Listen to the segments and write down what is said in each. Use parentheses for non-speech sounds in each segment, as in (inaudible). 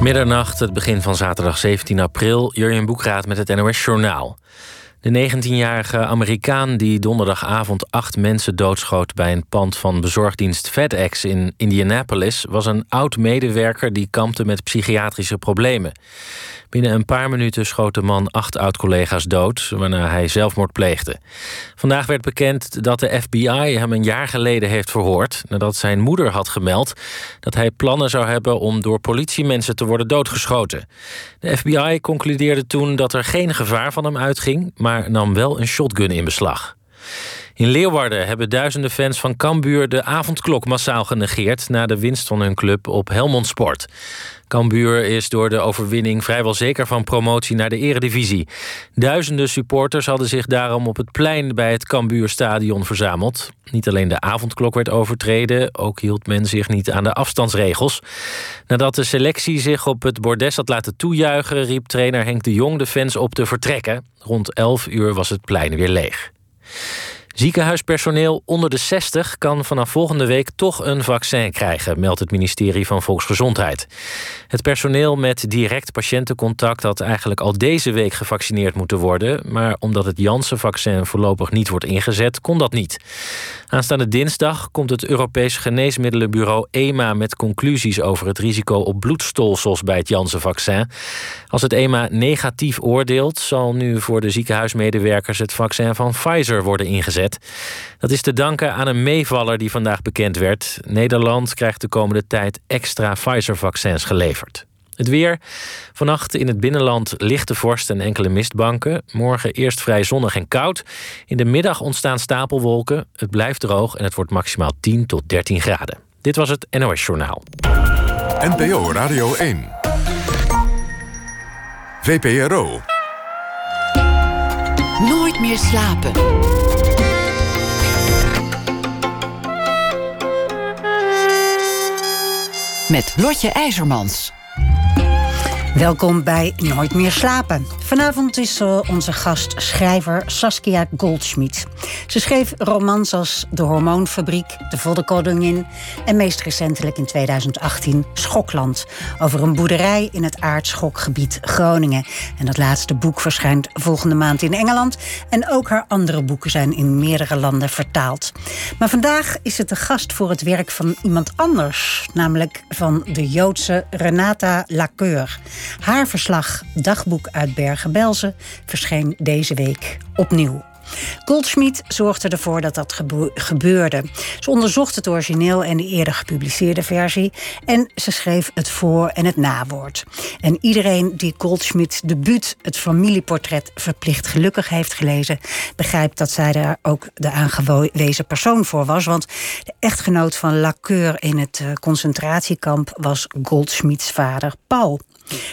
Middernacht, het begin van zaterdag 17 april. Jurjen Boekraat met het NOS Journaal. De 19-jarige Amerikaan die donderdagavond acht mensen doodschoot bij een pand van bezorgdienst FedEx in Indianapolis was een oud medewerker die kampte met psychiatrische problemen. Binnen een paar minuten schoot de man acht oud-collega's dood, waarna hij zelfmoord pleegde. Vandaag werd bekend dat de FBI hem een jaar geleden heeft verhoord nadat zijn moeder had gemeld dat hij plannen zou hebben om door politiemensen te worden doodgeschoten. De FBI concludeerde toen dat er geen gevaar van hem uitging, maar nam wel een shotgun in beslag. In Leeuwarden hebben duizenden fans van Cambuur de avondklok massaal genegeerd na de winst van hun club op Helmond Sport. Cambuur is door de overwinning vrijwel zeker van promotie naar de eredivisie. Duizenden supporters hadden zich daarom op het plein bij het Cambuurstadion verzameld. Niet alleen de avondklok werd overtreden, ook hield men zich niet aan de afstandsregels. Nadat de selectie zich op het bordes had laten toejuichen, riep trainer Henk de Jong de fans op te vertrekken. Rond 11 uur was het plein weer leeg. Ziekenhuispersoneel onder de 60 kan vanaf volgende week toch een vaccin krijgen, meldt het ministerie van Volksgezondheid. Het personeel met direct patiëntencontact had eigenlijk al deze week gevaccineerd moeten worden, maar omdat het Janssen-vaccin voorlopig niet wordt ingezet, kon dat niet. Aanstaande dinsdag komt het Europees Geneesmiddelenbureau EMA met conclusies over het risico op bloedstolsels bij het Janssen-vaccin. Als het EMA negatief oordeelt, zal nu voor de ziekenhuismedewerkers het vaccin van Pfizer worden ingezet. Dat is te danken aan een meevaller die vandaag bekend werd. Nederland krijgt de komende tijd extra Pfizer-vaccins geleverd. Het weer. Vannacht in het binnenland lichte vorst en enkele mistbanken. Morgen eerst vrij zonnig en koud. In de middag ontstaan stapelwolken. Het blijft droog en het wordt maximaal 10 tot 13 graden. Dit was het NOS Journaal. NPO Radio 1. VPRO. Nooit meer slapen. met Lotje IJzermans. Welkom bij Nooit meer slapen. Vanavond is uh, onze gast schrijver Saskia Goldschmidt. Ze schreef romans als De Hormoonfabriek, De Voddenkoningin... en meest recentelijk in 2018 Schokland... over een boerderij in het aardschokgebied Groningen. En dat laatste boek verschijnt volgende maand in Engeland... en ook haar andere boeken zijn in meerdere landen vertaald. Maar vandaag is het de gast voor het werk van iemand anders... namelijk van de Joodse Renata Lacoeur... Haar verslag Dagboek uit Bergen-Belsen verscheen deze week opnieuw. Goldschmidt zorgde ervoor dat dat gebeurde. Ze onderzocht het origineel en de eerder gepubliceerde versie. En ze schreef het voor- en het nawoord. En iedereen die Goldschmidts debuut, het familieportret Verplicht Gelukkig heeft gelezen, begrijpt dat zij daar ook de aangewezen persoon voor was. Want de echtgenoot van Lacoeur in het eh, concentratiekamp was Goldschmidts vader Paul.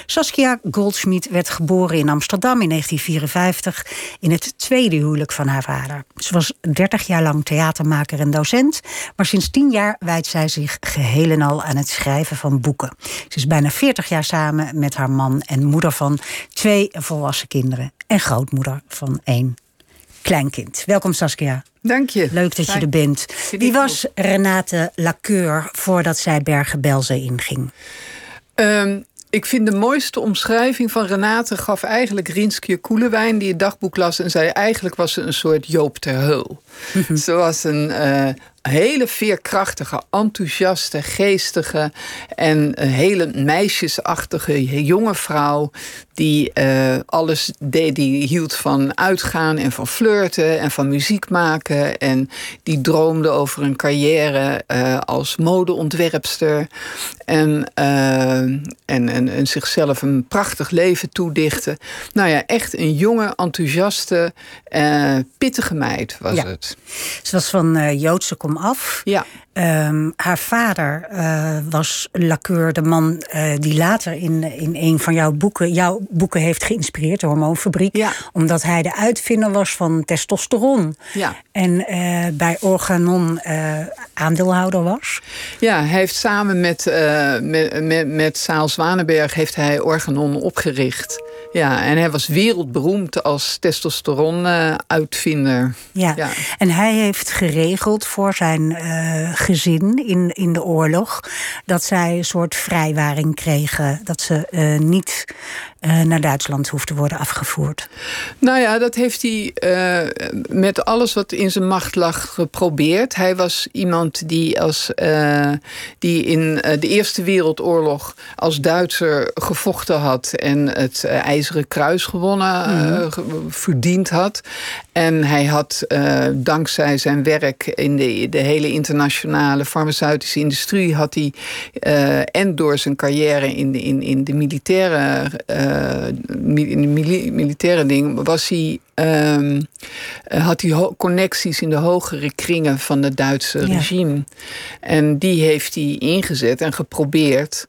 Saskia Goldschmidt werd geboren in Amsterdam in 1954 in het tweede huwelijk van haar vader. Ze was 30 jaar lang theatermaker en docent, maar sinds 10 jaar wijdt zij zich geheel en al aan het schrijven van boeken. Ze is bijna 40 jaar samen met haar man en moeder van twee volwassen kinderen en grootmoeder van één kleinkind. Welkom Saskia. Dank je. Leuk dat je er bent. Wie was Renate Lacoeur voordat zij Bergen-Belsen inging? Um, ik vind de mooiste omschrijving van Renate gaf eigenlijk Rinske Koelewijn, die het dagboek las en zei: eigenlijk was ze een soort Joop ter Heul. ze was een uh, hele veerkrachtige, enthousiaste, geestige en hele meisjesachtige jonge vrouw die uh, alles deed, die hield van uitgaan en van flirten en van muziek maken. En die droomde over een carrière uh, als modeontwerpster. En, uh, en, en, en, zichzelf een prachtig leven toedichten. Nou ja, echt een jonge, enthousiaste, pittige meid was ja. het. Ze was van Joodse komaf. Ja. Um, haar vader uh, was Lacour, de man uh, die later in, in een van jouw boeken, jouw boeken heeft geïnspireerd, de Hormoonfabriek. Ja. Omdat hij de uitvinder was van testosteron. Ja. En uh, bij Organon aandeelhouder was. Ja, hij heeft samen met, met, met, met Saal Zwanenberg heeft hij Organon opgericht. Ja, en hij was wereldberoemd als testosteron-uitvinder. Ja. ja. en hij heeft geregeld voor zijn uh, gezin in, in de oorlog dat zij een soort vrijwaring kregen. Dat ze uh, niet uh, naar Duitsland hoeft te worden afgevoerd. Nou ja, dat heeft hij uh, met alles wat in zijn macht lag geprobeerd. Hij was iemand die, als, die in de Eerste Wereldoorlog als Duitser gevochten had en het IJzeren Kruis gewonnen, mm. verdiend had. En hij had dankzij zijn werk in de, de hele internationale farmaceutische industrie, had hij en door zijn carrière in de, in, in de militaire in de militaire ding was hij, ehm, had hij connecties in de hogere kringen van het Duitse regime. En die heeft hij ingezet en geprobeerd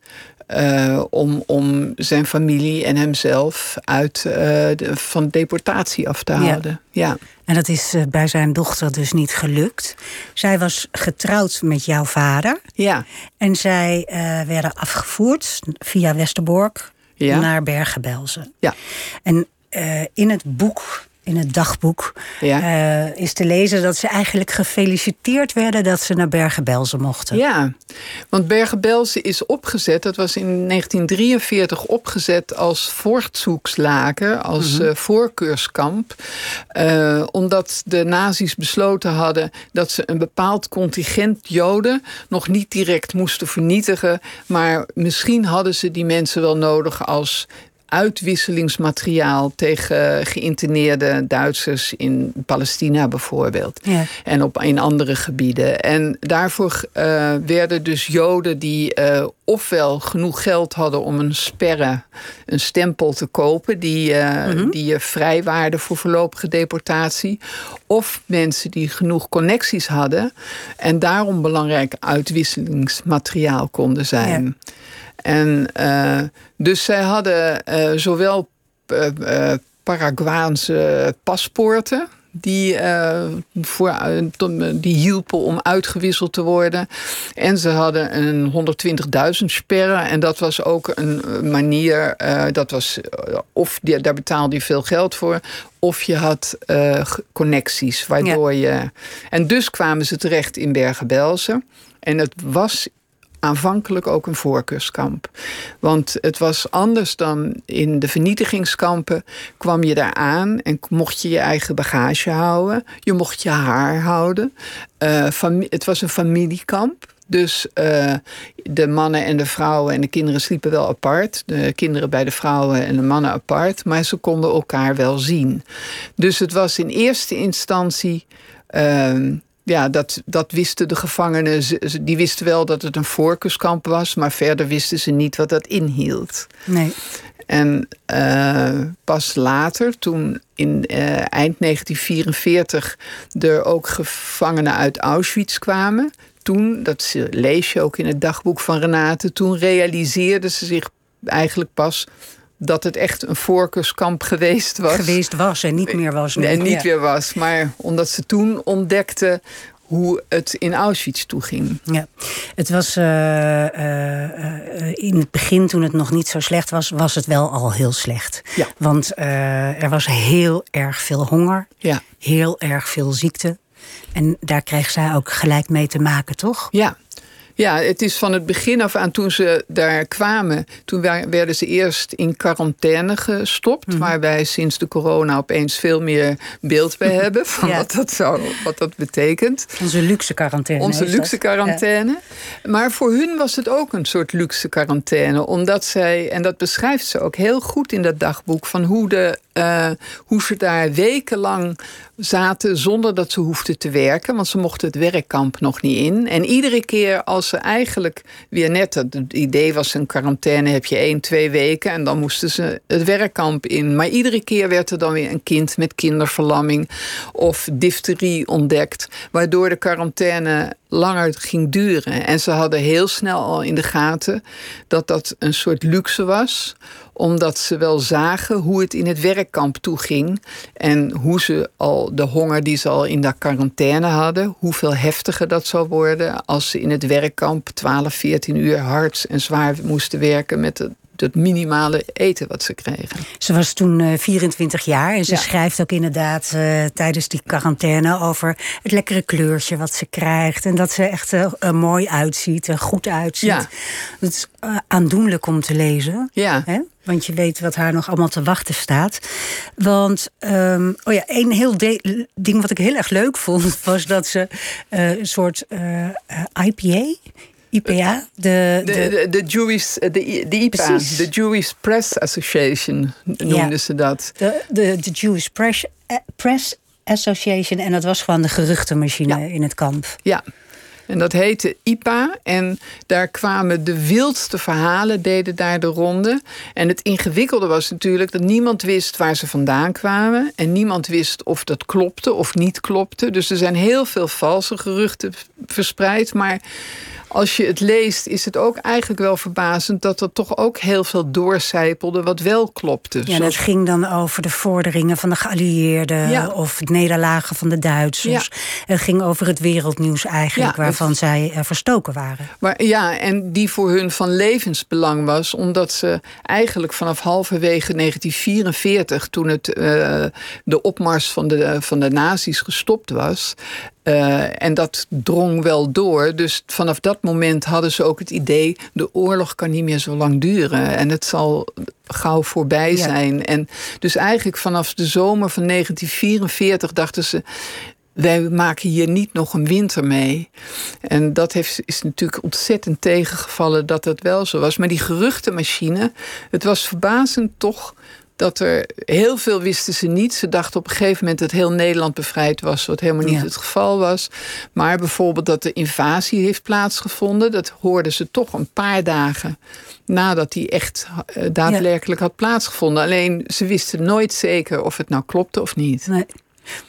uh, om, om zijn familie en hemzelf uit uh, de, van deportatie af te houden. Ja. En dat is uh, bij zijn dochter dus niet gelukt. Zij was getrouwd met jouw vader. Ja. En zij werden afgevoerd via Westerbork ja. naar Bergen-Belsen. Ja. En uh, in het boek in het dagboek ja. uh, is te lezen dat ze eigenlijk gefeliciteerd werden dat ze naar Bergen-Belsen mochten. Ja, want Bergen-Belsen is opgezet, dat was in 1943 opgezet als voortzoekslager, als mm -hmm. voorkeurskamp. Uh, omdat de nazi's besloten hadden dat ze een bepaald contingent Joden nog niet direct moesten vernietigen, maar misschien hadden ze die mensen wel nodig als uitwisselingsmateriaal tegen geïnterneerde Duitsers in Palestina bijvoorbeeld. Ja. En op, in andere gebieden. En daarvoor uh, werden dus Joden die uh, ofwel genoeg geld hadden om een sperre, een stempel te kopen, die, uh, mm -hmm. die vrij waren voor voorlopige deportatie. Of mensen die genoeg connecties hadden en daarom belangrijk uitwisselingsmateriaal konden zijn. Ja. En uh, dus zij hadden uh, zowel uh, Paraguaanse paspoorten. Die, voor, die hielpen om uitgewisseld te worden. En ze hadden een 120.000 sperren. En dat was ook een manier. dat was, of die, daar betaalde je veel geld voor. Of je had connecties. Waardoor ja. je. En dus kwamen ze terecht in Bergen-Belsen. En het was aanvankelijk ook een voorkeurskamp. Want het was anders dan in de vernietigingskampen. kwam je daar aan en mocht je je eigen bagage houden. Je mocht je haar houden. Uh, het was een familiekamp. Dus uh, de mannen en de vrouwen en de kinderen sliepen wel apart. De kinderen bij de vrouwen en de mannen apart. Maar ze konden elkaar wel zien. Dus het was in eerste instantie. Uh, ja, dat, dat wisten de gevangenen. Die wisten wel dat het een voorkeurskamp was, maar verder wisten ze niet wat dat inhield. Nee. En uh, pas later, toen in uh, eind 1944 er ook gevangenen uit Auschwitz kwamen, toen, dat lees je ook in het dagboek van Renate, toen realiseerden ze zich eigenlijk pas dat het echt een voorkeurskamp geweest was. Geweest was en niet meer was. En niet ja. meer was. Maar omdat ze toen ontdekten hoe het in Auschwitz toeging. Ja, het was uh, uh, in het begin, toen het nog niet zo slecht was, was het wel al heel slecht. Ja. Want er was heel erg veel honger, ja. heel erg veel ziekte. En daar kreeg zij ook gelijk mee te maken, toch? Ja, ja, het is van het begin af aan toen ze daar kwamen. Toen werden ze eerst in quarantaine gestopt. Mm. Waar wij sinds de corona opeens veel meer beeld bij hebben. Van ja. wat, dat zou, wat dat betekent. Onze luxe quarantaine. Onze luxe quarantaine. Ja. Maar voor hun was het ook een soort luxe quarantaine. Omdat zij, en dat beschrijft ze ook heel goed in dat dagboek. Van hoe, de, uh, hoe ze daar wekenlang zaten zonder dat ze hoefden te werken. Want ze mochten het werkkamp nog niet in. En iedere keer als ze eigenlijk weer net... het idee was een quarantaine heb je één, twee weken... en dan moesten ze het werkkamp in. Maar iedere keer werd er dan weer een kind met kinderverlamming... of difterie ontdekt. Waardoor de quarantaine langer ging duren. En ze hadden heel snel al in de gaten dat dat een soort luxe was omdat ze wel zagen hoe het in het werkkamp toeging. En hoe ze al de honger die ze al in de quarantaine hadden, hoeveel heftiger dat zou worden als ze in het werkkamp 12, 14 uur hard en zwaar moesten werken met de dat minimale eten wat ze kregen. Ze was toen uh, 24 jaar en ze schrijft ook inderdaad uh, tijdens die quarantaine over het lekkere kleurtje wat ze krijgt. En dat ze echt uh, mooi uitziet en goed uitziet. Ja. Dat is aandoenlijk om te lezen. Ja. Hè? Want je weet wat haar nog allemaal te wachten staat. Want, um, oh ja, een heel ding wat ik heel erg leuk vond, (laughs) was dat ze een soort IPA. IPA? De, de, de, Jewish, de, de IPA, de Jewish Press Association noemden ze dat. De, de, de Jewish Press, eh, Press Association. En dat was gewoon de geruchtenmachine in het kamp. Ja. En dat heette IPA. En daar kwamen de wildste verhalen, deden daar de ronde. En het ingewikkelde was natuurlijk dat niemand wist waar ze vandaan kwamen. En niemand wist of dat klopte of niet klopte. Dus er zijn heel veel valse geruchten verspreid. Maar als je het leest, is het ook eigenlijk wel verbazend dat er toch ook heel veel doorcijpelde wat wel klopte. Ja, dat ging dan over de vorderingen van de geallieerden of het nederlagen van de Duitsers. Het ging over het wereldnieuws eigenlijk, waarvan zij uh, verstoken waren. Maar, ja, en die voor hun van levensbelang was, omdat ze eigenlijk vanaf halverwege 1944, toen het, uh, de opmars van de, van de nazi's gestopt was, uh, en dat drong wel door. Dus vanaf dat moment hadden ze ook het idee: de oorlog kan niet meer zo lang duren. En het zal gauw voorbij zijn. En dus eigenlijk vanaf de zomer van 1944 dachten ze. Wij maken hier niet nog een winter mee. En dat heeft, is natuurlijk ontzettend tegengevallen dat dat wel zo was. Maar die geruchtenmachine, het was verbazend toch dat er heel veel wisten ze niet. Ze dachten op een gegeven moment dat heel Nederland bevrijd was, wat helemaal niet het geval was. Maar bijvoorbeeld dat de invasie heeft plaatsgevonden, dat hoorden ze toch een paar dagen nadat die echt uh, daadwerkelijk had plaatsgevonden. Alleen ze wisten nooit zeker of het nou klopte of niet. Nee.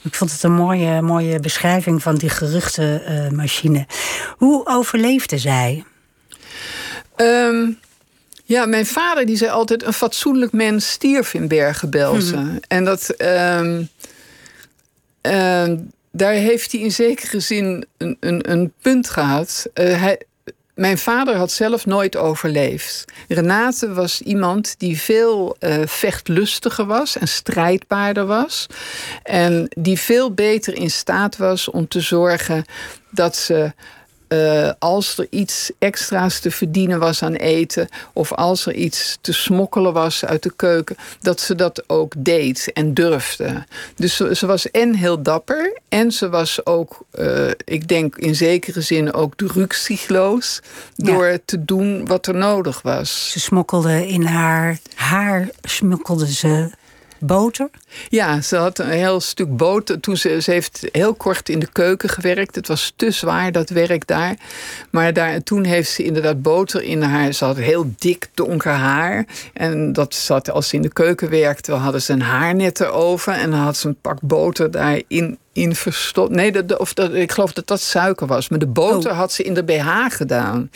Ik vond het een mooie, mooie beschrijving van die geruchtenmachine. Hoe overleefde zij? Um, ja, mijn vader die zei altijd: een fatsoenlijk mens stierf in Bergen-Belsen. Hmm. En dat. Uh, uh, daar heeft hij in zekere zin een, een, een punt gehad. Uh, hij, mijn vader had zelf nooit overleefd. Renate was iemand die veel uh, vechtlustiger was en strijdbaarder was. En die veel beter in staat was om te zorgen dat ze uh, als er iets extra's te verdienen was aan eten, of als er iets te smokkelen was uit de keuken, dat ze dat ook deed en durfde. Dus ze, ze was en heel dapper, en ze was ook, uh, ik denk in zekere zin ook drugsigloos, door te doen wat er nodig was. Ze smokkelde in haar haar, smokkelde ze boter? Ja, ze had een heel stuk boter. Toen ze, ze heeft heel kort in de keuken gewerkt. Het was te zwaar, dat werk daar. Maar daar, toen heeft ze inderdaad boter in haar... Ze had heel dik donker haar. En dat zat, als ze in de keuken werkte... hadden ze een haarnet erover. En dan had ze een pak boter daarin in verstopt. Nee, dat, of dat, ik geloof dat dat suiker was. Maar de boter oh. had ze in de BH gedaan.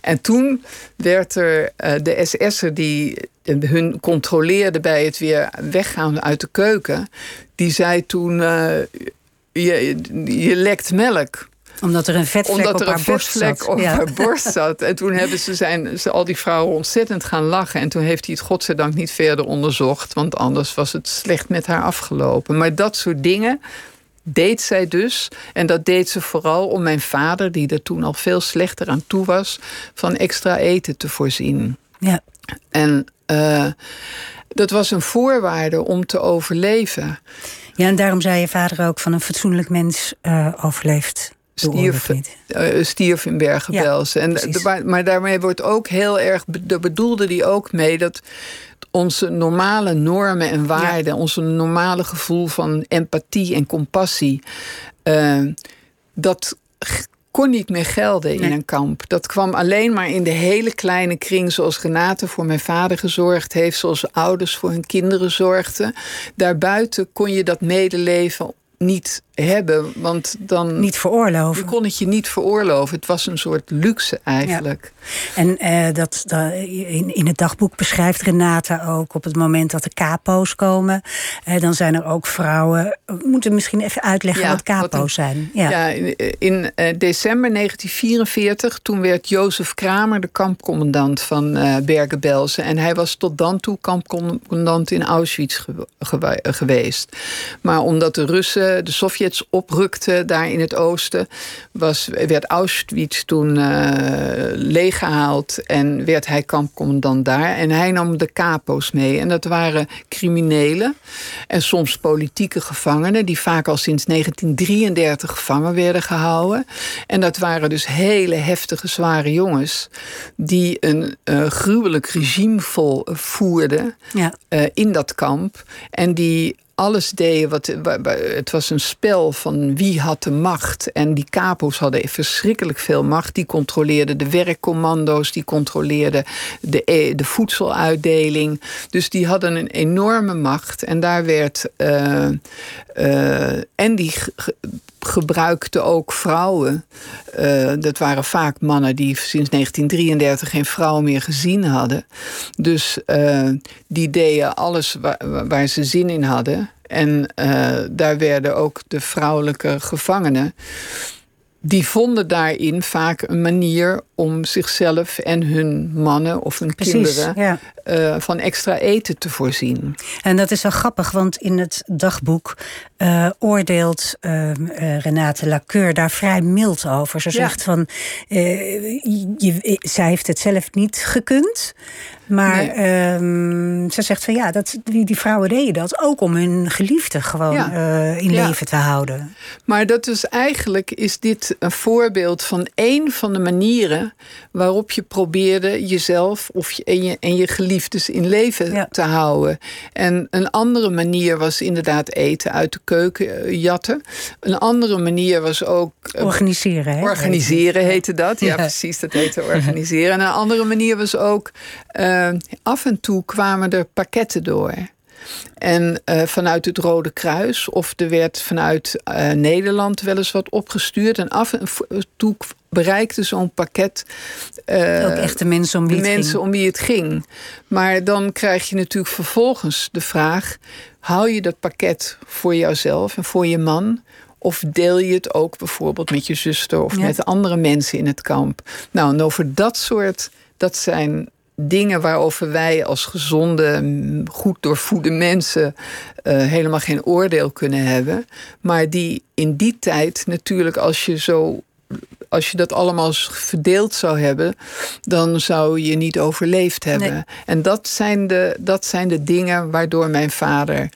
En toen werd er uh, de SS'er die hun controleerde bij het weer weggaan uit de keuken. Die zei toen: uh, je, je lekt melk omdat er een vetvlek Omdat op er haar een borst zat. op haar borst zat. En toen hebben ze, zijn ze al die vrouwen ontzettend gaan lachen. En toen heeft hij het godzijdank niet verder onderzocht. Want anders was het slecht met haar afgelopen. Maar dat soort dingen, deed zij dus. En dat deed ze vooral om mijn vader, die er toen al veel slechter aan toe was, van extra eten te voorzien. Ja. En uh, dat was een voorwaarde om te overleven. Ja, en daarom zei je vader ook van een fatsoenlijk mens uh, overleeft. Stierf, uh, stierf in Bergen-Belsen. Ja, maar daarmee wordt ook heel erg. Daar bedoelde hij ook mee dat onze normale normen en waarden, ja. onze normale gevoel van empathie en compassie, dat kon niet meer gelden in een kamp. Dat kwam alleen maar in de hele kleine kring, zoals Renate voor mijn vader gezorgd heeft, zoals ouders voor hun kinderen zorgden. Daarbuiten kon je dat medeleven niet hebben. Want dan. Niet veroorloven. Je kon het je niet veroorloven. Het was een soort luxe eigenlijk. En uh, dat, dat, in, in het dagboek beschrijft Renata ook op het moment dat de capo's komen. Uh, dan zijn er ook vrouwen. We moeten misschien even uitleggen ja, wat capo's wat zijn. Ja, ja in, in uh, december 1944, toen werd Jozef Kramer de kampcommandant van Bergen-Belsen. En hij was tot dan toe kampcommandant in Auschwitz ge geweest. Maar omdat de Russen, de Sovjets oprukten daar in het oosten, was, werd Auschwitz toen leeggehaald en werd hij kampcommandant daar. En hij nam de capo's mee. En dat waren criminelen en soms politieke gevangenen, die vaak al sinds 1933 gevangen werden gehouden. En dat waren dus hele heftige, zware jongens die een uh, gruwelijk regime volvoerden ja. uh, in dat kamp. En die alles deden. Wat, het was een spel van wie had de macht. En die capo's hadden verschrikkelijk veel macht. Die controleerden de werkcommando's, die controleerden de, e, de voedseluitdeling. Dus die hadden een enorme macht. En daar werd. Uh, uh, en die gebruikte ook vrouwen. Dat waren vaak mannen die sinds 1933 geen vrouw meer gezien hadden. Dus die deden alles waar, waar, ze zin in hadden. En uh, daar werden ook de vrouwelijke gevangenen die vonden daarin vaak een manier om zichzelf en hun mannen of hun kinderen ja. uh, van extra eten te voorzien. En dat is wel grappig, want in het dagboek uh, oordeelt uh, Renate Laceur daar vrij mild over. Ze zegt van, je, zij heeft het zelf niet gekund. Maar nee. um, ze zegt van ja, dat, die, die vrouwen deden dat ook om hun geliefde gewoon ja. uh, in ja. leven te houden. Maar dat is eigenlijk is dit een voorbeeld van één van de manieren waarop je probeerde jezelf of je, en, je, en je geliefdes in leven ja. te houden. En een andere manier was inderdaad eten uit de keuken jatten. Een andere manier was ook. Organiseren. Hè? Organiseren heette dat. Ja, precies, dat heette organiseren. En een andere manier was ook. Uh, af en toe kwamen er pakketten door. En uh, vanuit het Rode Kruis, of er werd vanuit uh, Nederland wel eens wat opgestuurd. En af en toe bereikte zo'n pakket. Uh, Ook echt de mensen om wie de het mensen ging. om wie het ging. Maar dan krijg je natuurlijk vervolgens de vraag: hou je dat pakket voor jouzelf en voor je man? Of deel je het ook bijvoorbeeld met je zuster of ja. met andere mensen in het kamp? Nou, en over dat soort, dat zijn dingen waarover wij als gezonde, goed doorvoede mensen uh, helemaal geen oordeel kunnen hebben. Maar die in die tijd natuurlijk, als je zo. Als je dat allemaal verdeeld zou hebben, dan zou je niet overleefd hebben. Nee. En dat zijn, de, dat zijn de dingen waardoor mijn vader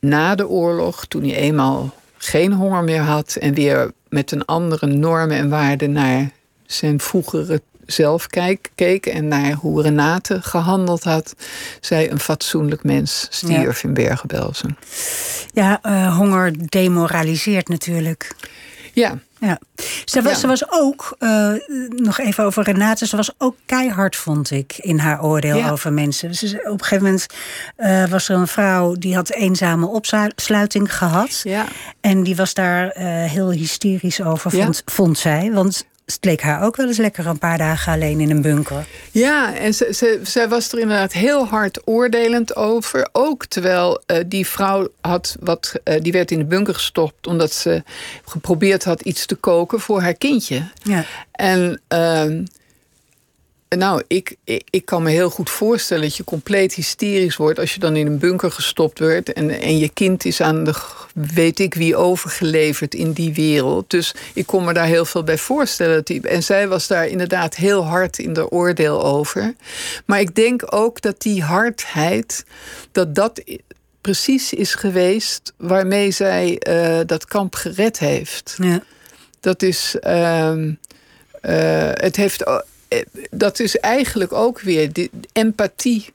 na de oorlog, toen hij eenmaal geen honger meer had en weer met een andere normen en waarden naar zijn vroegere zelf kijk, keek en naar hoe Renate gehandeld had, zij een fatsoenlijk mens stierf ja. in Bergen-Belsen. Ja, uh, honger demoraliseert natuurlijk. Ja. Ja. Ze was, ja. ze was ook, uh, nog even over Renate, ze was ook keihard, vond ik, in haar oordeel ja. over mensen. Ze, op een gegeven moment uh, was er een vrouw die had eenzame opsluiting gehad. Ja. En die was daar uh, heel hysterisch over, vond, vond zij. Want het leek haar ook wel eens lekker een paar dagen alleen in een bunker. Ja, en ze, ze, zij was er inderdaad heel hard oordelend over. Ook terwijl uh, die vrouw had wat, uh, die werd in de bunker gestopt omdat ze geprobeerd had iets te koken voor haar kindje. Ja. En uh, nou, ik, ik, ik, kan me heel goed voorstellen dat je compleet hysterisch wordt als je dan in een bunker gestopt wordt en, en je kind is aan de weet ik wie overgeleverd in die wereld. Dus ik kon me daar heel veel bij voorstellen. En zij was daar inderdaad heel hard in de oordeel over. Maar ik denk ook dat die hardheid, dat dat precies is geweest waarmee zij uh, dat kamp gered heeft. Ja. Dat is. Uh, uh, het heeft dat is eigenlijk ook weer de empathie.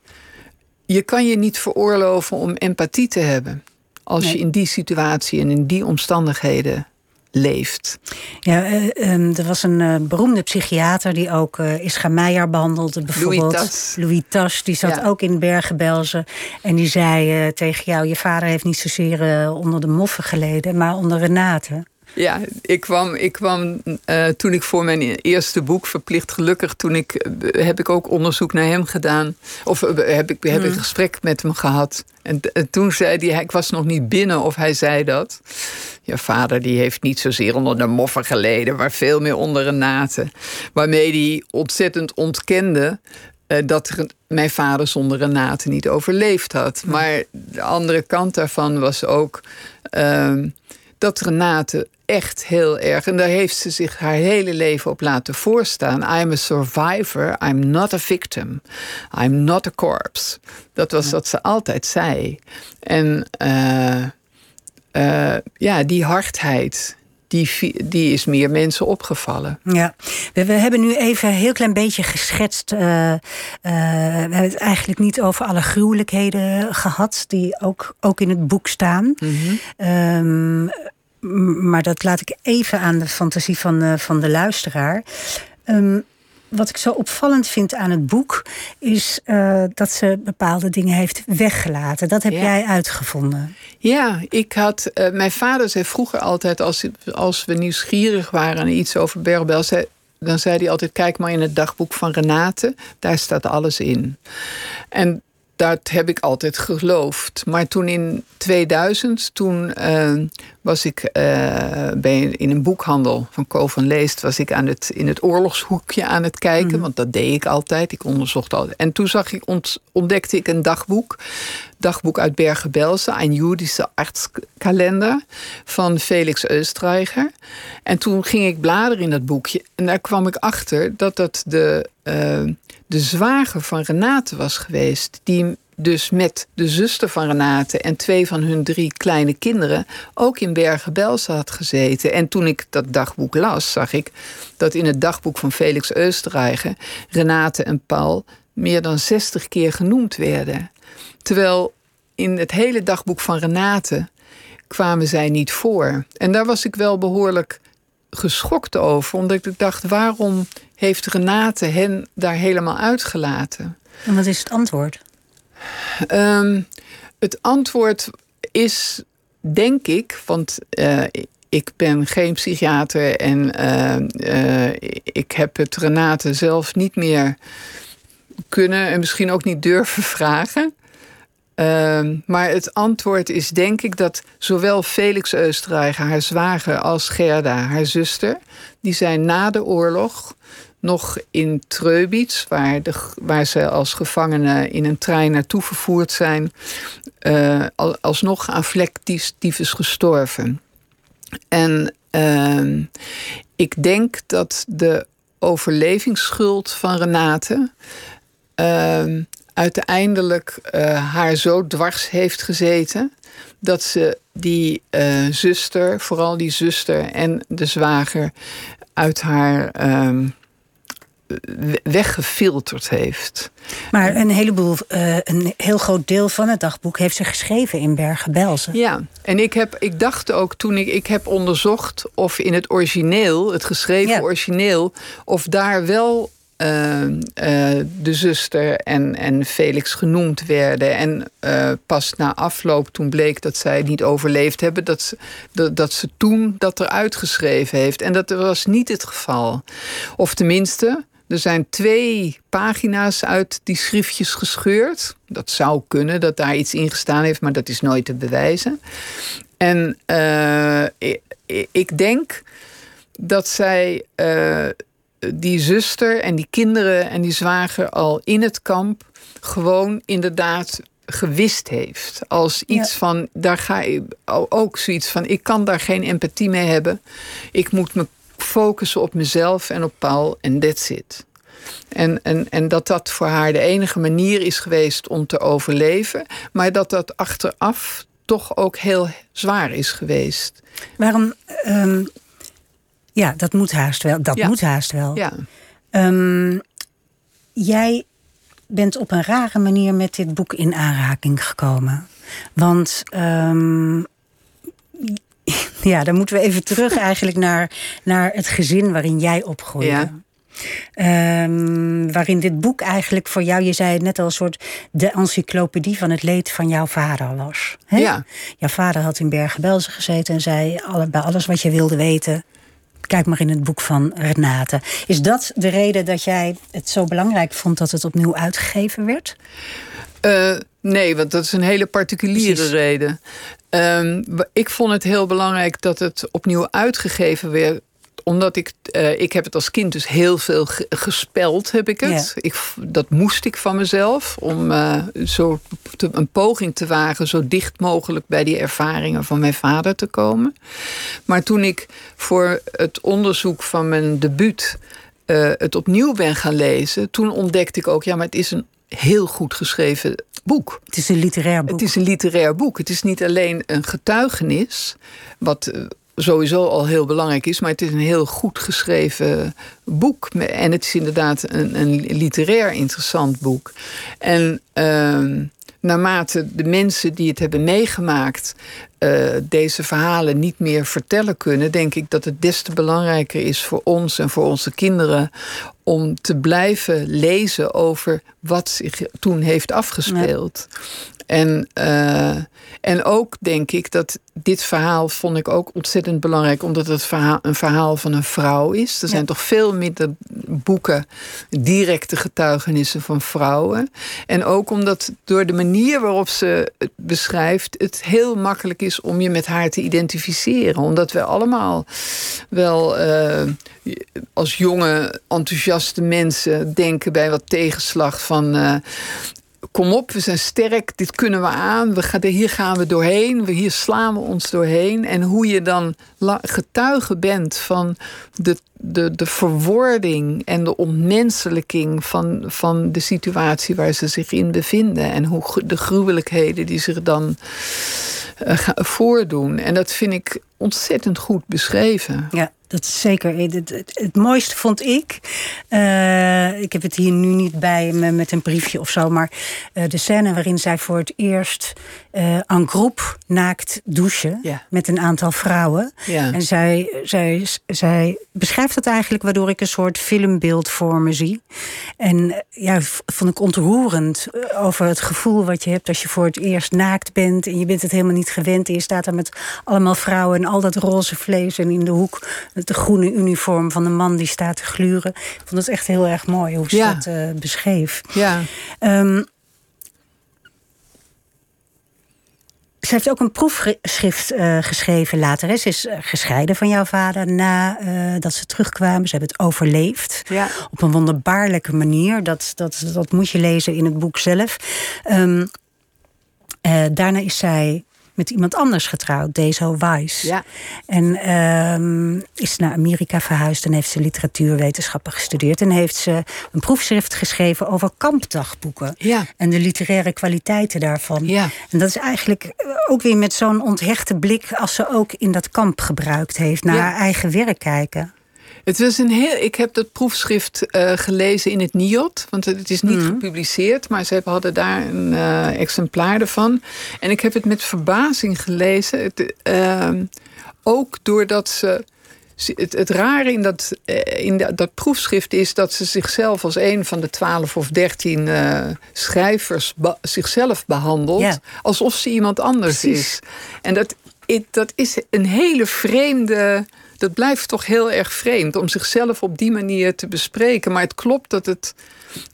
Je kan je niet veroorloven om empathie te hebben. Als nee. je in die situatie en in die omstandigheden leeft. Ja, uh, um, er was een uh, beroemde psychiater die ook Ischa Meijer behandelde. Bijvoorbeeld Louis Tas. Louis Tas, die zat ja. ook in Bergen-Belsen. En die zei tegen jou: Je vader heeft niet zozeer onder de moffen geleden, maar onder Renate. Ja, ik kwam, ik kwam uh, toen ik voor mijn eerste boek, Verplicht Gelukkig, toen ik, uh, heb ik ook onderzoek naar hem gedaan. Of uh, heb, ik, heb ik een gesprek met hem gehad. En, toen zei hij, ik was nog niet binnen of hij zei dat. Je vader die heeft niet zozeer onder de moffen geleden, maar veel meer onder een naten. Waarmee hij ontzettend ontkende dat er, mijn vader zonder Renate niet overleefd had. Maar de andere kant daarvan was ook uh, dat Renate echt heel erg, en daar heeft ze zich haar hele leven op laten voorstaan. I'm a survivor, I'm not a victim, I'm not a corpse. Dat was wat ze altijd zei. En uh, uh, ja, die hardheid die, die is meer mensen opgevallen. Ja, we, we hebben nu even een heel klein beetje geschetst. Uh, uh, we hebben het eigenlijk niet over alle gruwelijkheden gehad, die ook, ook in het boek staan. Mm -hmm. um, maar dat laat ik even aan de fantasie van, uh, van de luisteraar. Um, wat ik zo opvallend vind aan het boek is uh, dat ze bepaalde dingen heeft weggelaten. Dat heb ja. jij uitgevonden. Ja, ik had. Uh, mijn vader zei vroeger altijd: als, als we nieuwsgierig waren aan iets over Berbel, zei, dan zei hij altijd: kijk maar in het dagboek van Renate, daar staat alles in. En dat heb ik altijd geloofd. Maar toen in 2000, toen uh, was ik uh, bij, in een boekhandel van Co van Leest... was ik aan het, in het oorlogshoekje aan het kijken. Mm. Want dat deed ik altijd. Ik onderzocht altijd. En toen zag ik, ont, ontdekte ik een dagboek. Dagboek uit Bergen-Belsen. Een Judische artskalender van Felix Österreicher. En toen ging ik bladeren in dat boekje. En daar kwam ik achter dat dat de... Uh, de zwager van Renate was geweest. Die dus met de zuster van Renate en twee van hun drie kleine kinderen ook in Bergen-Belsen had gezeten. En toen ik dat dagboek las, zag ik dat in het dagboek van Felix Österreicher Renate en Paul meer dan 60 keer genoemd werden. Terwijl in het hele dagboek van Renate kwamen zij niet voor. En daar was ik wel behoorlijk geschokt over, omdat ik dacht: waarom heeft Renate hen daar helemaal uitgelaten? En wat is het antwoord? Um, het antwoord is, denk ik, want uh, ik ben geen psychiater en uh, uh, ik heb het Renate zelf niet meer kunnen en misschien ook niet durven vragen. Uh, maar het antwoord is denk ik dat zowel Felix Österreicher, haar zwager, als Gerda, haar zuster, die zijn na de oorlog nog in Treubitz, waar, de, waar ze als gevangenen in een trein naartoe vervoerd zijn, uh, alsnog aan vlektyfus gestorven. En uh, ik denk dat de overlevingsschuld van Renate uh, uiteindelijk uh, haar zo dwars heeft gezeten dat ze die uh, zuster, vooral die zuster en de zwager, uit haar uh, weggefilterd heeft. Maar een heleboel, uh, een heel groot deel van het dagboek heeft ze geschreven in Bergen-Belsen. Ja, en ik, heb, ik dacht ook toen ik, ik heb onderzocht of in het origineel, het geschreven ja. origineel, of daar wel de zuster en, en Felix genoemd werden. En uh, pas na afloop, toen bleek dat zij niet overleefd hebben, dat ze, dat, dat ze toen dat eruit geschreven heeft. En dat was niet het geval. Of tenminste, er zijn twee pagina's uit die schriftjes gescheurd. Dat zou kunnen dat daar iets in gestaan heeft, maar dat is nooit te bewijzen. En ik, denk dat zij die zuster en die kinderen en die zwager al in het kamp gewoon inderdaad gewist heeft. Als iets ja. van, daar ga ik ook zoiets van, ik kan daar geen empathie mee hebben. Ik moet me focussen op mezelf en op Paul en that's it. En, en, en dat dat voor haar de enige manier is geweest om te overleven. Maar dat dat achteraf toch ook heel zwaar is geweest. Waarom? Um, ja, dat moet haast wel. Dat ja. moet haast wel. Ja. Um, jij bent op een rare manier met dit boek in aanraking gekomen. Want um, (laughs) Ja, dan moeten we even terug (laughs) eigenlijk naar, naar het gezin waarin jij opgroeide. Ja. Ehm, waarin dit boek eigenlijk voor jou, je zei het net al, een soort de encyclopedie van het leed van jouw vader was. Hè? Ja. Jouw vader had in Bergen-Belsen gezeten en zei alle, bij alles wat je wilde weten. Kijk maar in het boek van Renate. Is dat de reden dat jij het zo belangrijk vond dat het opnieuw uitgegeven werd? Uh, nee, want dat is een hele particuliere Precies. reden. Um, ik vond het heel belangrijk dat het opnieuw uitgegeven werd omdat ik, uh, ik heb het als kind dus heel veel gespeld, heb ik het. Ja. Ik, dat moest ik van mezelf, om uh, zo te, een poging te wagen... zo dicht mogelijk bij die ervaringen van mijn vader te komen. Maar toen ik voor het onderzoek van mijn debuut... Uh, het opnieuw ben gaan lezen, toen ontdekte ik ook... ja, maar het is een heel goed geschreven boek. Het is een literair boek. Het is een literair boek. Het is niet alleen een getuigenis... wat sowieso al heel belangrijk is, maar het is een heel goed geschreven boek. En het is inderdaad een, een literair interessant boek. En uh, naarmate de mensen die het hebben meegemaakt uh, deze verhalen niet meer vertellen kunnen, denk ik dat het des te belangrijker is voor ons en voor onze kinderen om te blijven lezen over wat zich toen heeft afgespeeld. En, uh, en ook denk ik dat dit verhaal vond ik ook ontzettend belangrijk, omdat het verhaal, een verhaal van een vrouw is. Er zijn ja. toch veel minder boeken, directe getuigenissen van vrouwen. En ook omdat door de manier waarop ze het beschrijft, het heel makkelijk is om je met haar te identificeren. Omdat we allemaal wel uh, als jonge, enthousiaste mensen denken bij wat tegenslag van. Uh, kom op, we zijn sterk, dit kunnen we aan, we gaan, hier gaan we doorheen, we, hier slaan we ons doorheen. En hoe je dan getuige bent van de, de, de verwording en de ontmenselijking van, van de situatie waar ze zich in bevinden. En hoe de gruwelijkheden die zich dan uh, voordoen. En dat vind ik ontzettend goed beschreven. Ja, dat is zeker. Het, het, het, het mooiste vond ik. Uh, ik heb het hier nu niet bij me met een briefje of zo. Maar uh, de scène waarin zij voor het eerst uh, groep naakt douchen. Ja. Met een aantal vrouwen. Ja. En zij, zij, zij beschrijft dat eigenlijk waardoor ik een soort filmbeeld voor me zie. En ja, vond ik ontroerend over het gevoel wat je hebt als je voor het eerst naakt bent. En je bent het helemaal niet gewend. En je staat daar met allemaal vrouwen en al dat roze vlees. En in de hoek de groene uniform van de man die staat te gluren. Ik vond het echt heel erg mooi hoe ze Ja. dat uh, beschreef. Ja. Um, ze heeft ook een proefschrift uh, geschreven later. Hè. Ze is uh, gescheiden van jouw vader nadat uh, dat ze terugkwamen. Ze hebben het overleefd. Ja. Op een wonderbaarlijke manier. Dat, dat, dat moet je lezen in het boek zelf. Um, daarna is zij met iemand anders getrouwd, Dezo Weiss. Ja. En um, is naar Amerika verhuisd en heeft ze literatuurwetenschappen gestudeerd. En heeft ze een proefschrift geschreven over kampdagboeken. Ja. En de literaire kwaliteiten daarvan. Ja. En dat is eigenlijk ook weer met zo'n onthechte blik als ze ook in dat kamp gebruikt heeft. Naar haar eigen werk kijken. Het was een heel, ik heb dat proefschrift uh, gelezen in het NIOT, want het is niet Mhm. gepubliceerd, maar ze hadden daar een uh, exemplaar ervan. En ik heb het met verbazing gelezen, het, uh, ook doordat ze. Het, het rare in, dat, eh, in dat, dat proefschrift is dat ze zichzelf als een van de twaalf of dertien schrijvers be, zichzelf behandelt. Alsof ze iemand anders Precies. is. En dat, it, dat is een hele vreemde dat blijft toch heel erg vreemd om zichzelf op die manier te bespreken. Maar het klopt dat het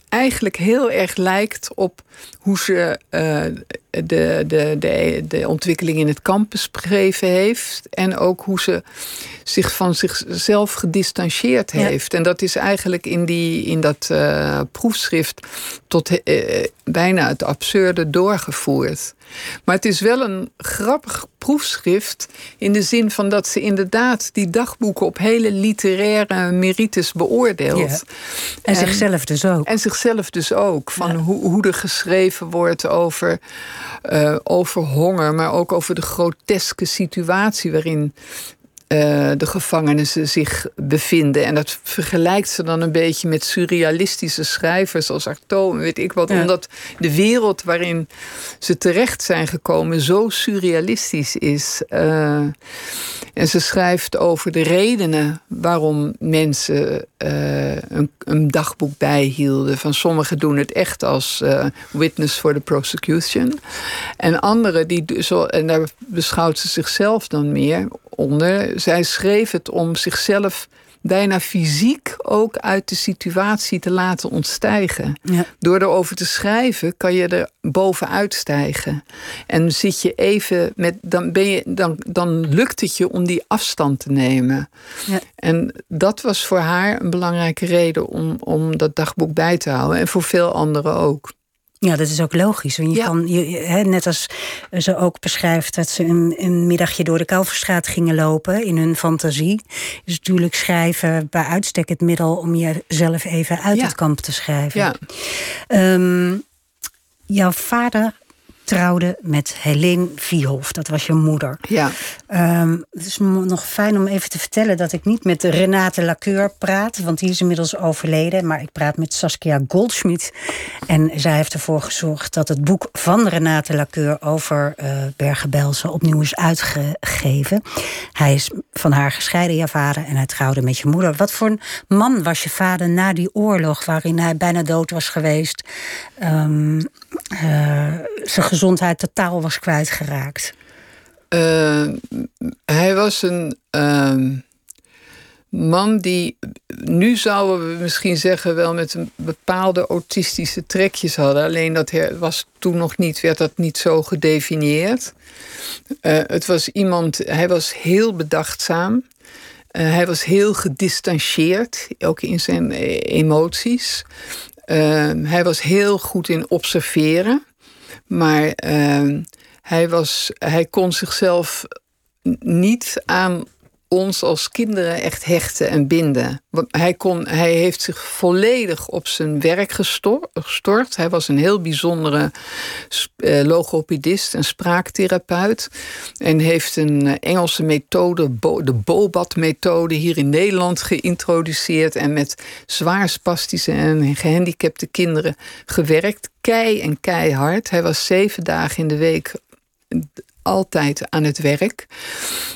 eigenlijk heel erg lijkt op hoe ze uh, de, de, de, de ontwikkeling in het kamp beschreven heeft. En ook hoe ze zich van zichzelf gedistanceerd Ja. heeft. En dat is eigenlijk in, die, in dat uh, proefschrift tot uh, bijna het absurde doorgevoerd. Maar het is wel een grappig proefschrift in de zin van dat ze inderdaad die dagboeken op hele literaire merites beoordeelt. Ja. En, zichzelf dus ook. En zichzelf dus ook. Van hoe, hoe er geschreven wordt over, uh, over honger, maar ook over de groteske situatie waarin uh, de gevangenissen zich bevinden. En dat vergelijkt ze dan een beetje met surrealistische schrijvers als Artaud weet ik wat. Omdat de wereld waarin ze terecht zijn gekomen zo surrealistisch is. Uh, en ze schrijft over de redenen waarom mensen uh, een, een, dagboek bijhielden. Van sommigen doen het echt als witness for the prosecution. En anderen, die, zo, en daar beschouwt ze zichzelf dan meer onder. Zij schreef het om zichzelf bijna fysiek ook uit de situatie te laten ontstijgen. Ja. Door erover te schrijven kan je er bovenuit stijgen. En zit je even met, dan, ben je, dan, dan lukt het je om die afstand te nemen. Ja. En dat was voor haar een belangrijke reden om, om dat dagboek bij te houden. En voor veel anderen ook. Ja, dat is ook logisch. Want je kan, je, net als ze ook beschrijft dat ze een, een middagje door de Kalverstraat gingen lopen in hun fantasie, is natuurlijk schrijven bij uitstek het middel om jezelf even uit het kamp te schrijven. Ja. Ehm, jouw vader trouwde met Helene Vierhof. Dat was je moeder. Ja. Um, het is nog fijn om even te vertellen dat ik niet met Renate Laceur praat, want die is inmiddels overleden. Maar ik praat met Saskia Goldschmidt. En zij heeft ervoor gezorgd dat het boek van Renate Laceur over uh, Bergen-Belsen opnieuw is uitgegeven. Hij is van haar gescheiden, je vader, en hij trouwde met je moeder. Wat voor een man was je vader na die oorlog waarin hij bijna dood was geweest? Um, uh, zijn gezondheid totaal was kwijtgeraakt? Uh, hij was een uh, man die, nu zouden we misschien zeggen, wel met een bepaalde autistische trekjes hadden. Alleen dat was toen nog niet, werd dat niet zo gedefinieerd. Uh, het was iemand, hij was heel bedachtzaam. Uh, hij was heel gedistanceerd, ook in zijn emoties. Uh, hij was heel goed in observeren. Maar uh, hij, was, hij kon zichzelf niet aan ons als kinderen echt hechten en binden. Hij, kon, hij heeft zich volledig op zijn werk gestort. Hij was een heel bijzondere uh, logopedist en spraaktherapeut. En heeft een eh, Engelse methode, de BOBAT-methode, hier in Nederland geïntroduceerd. En met zwaar spastische en gehandicapte kinderen gewerkt. Kei en keihard. Hij was zeven dagen in de week altijd aan het werk.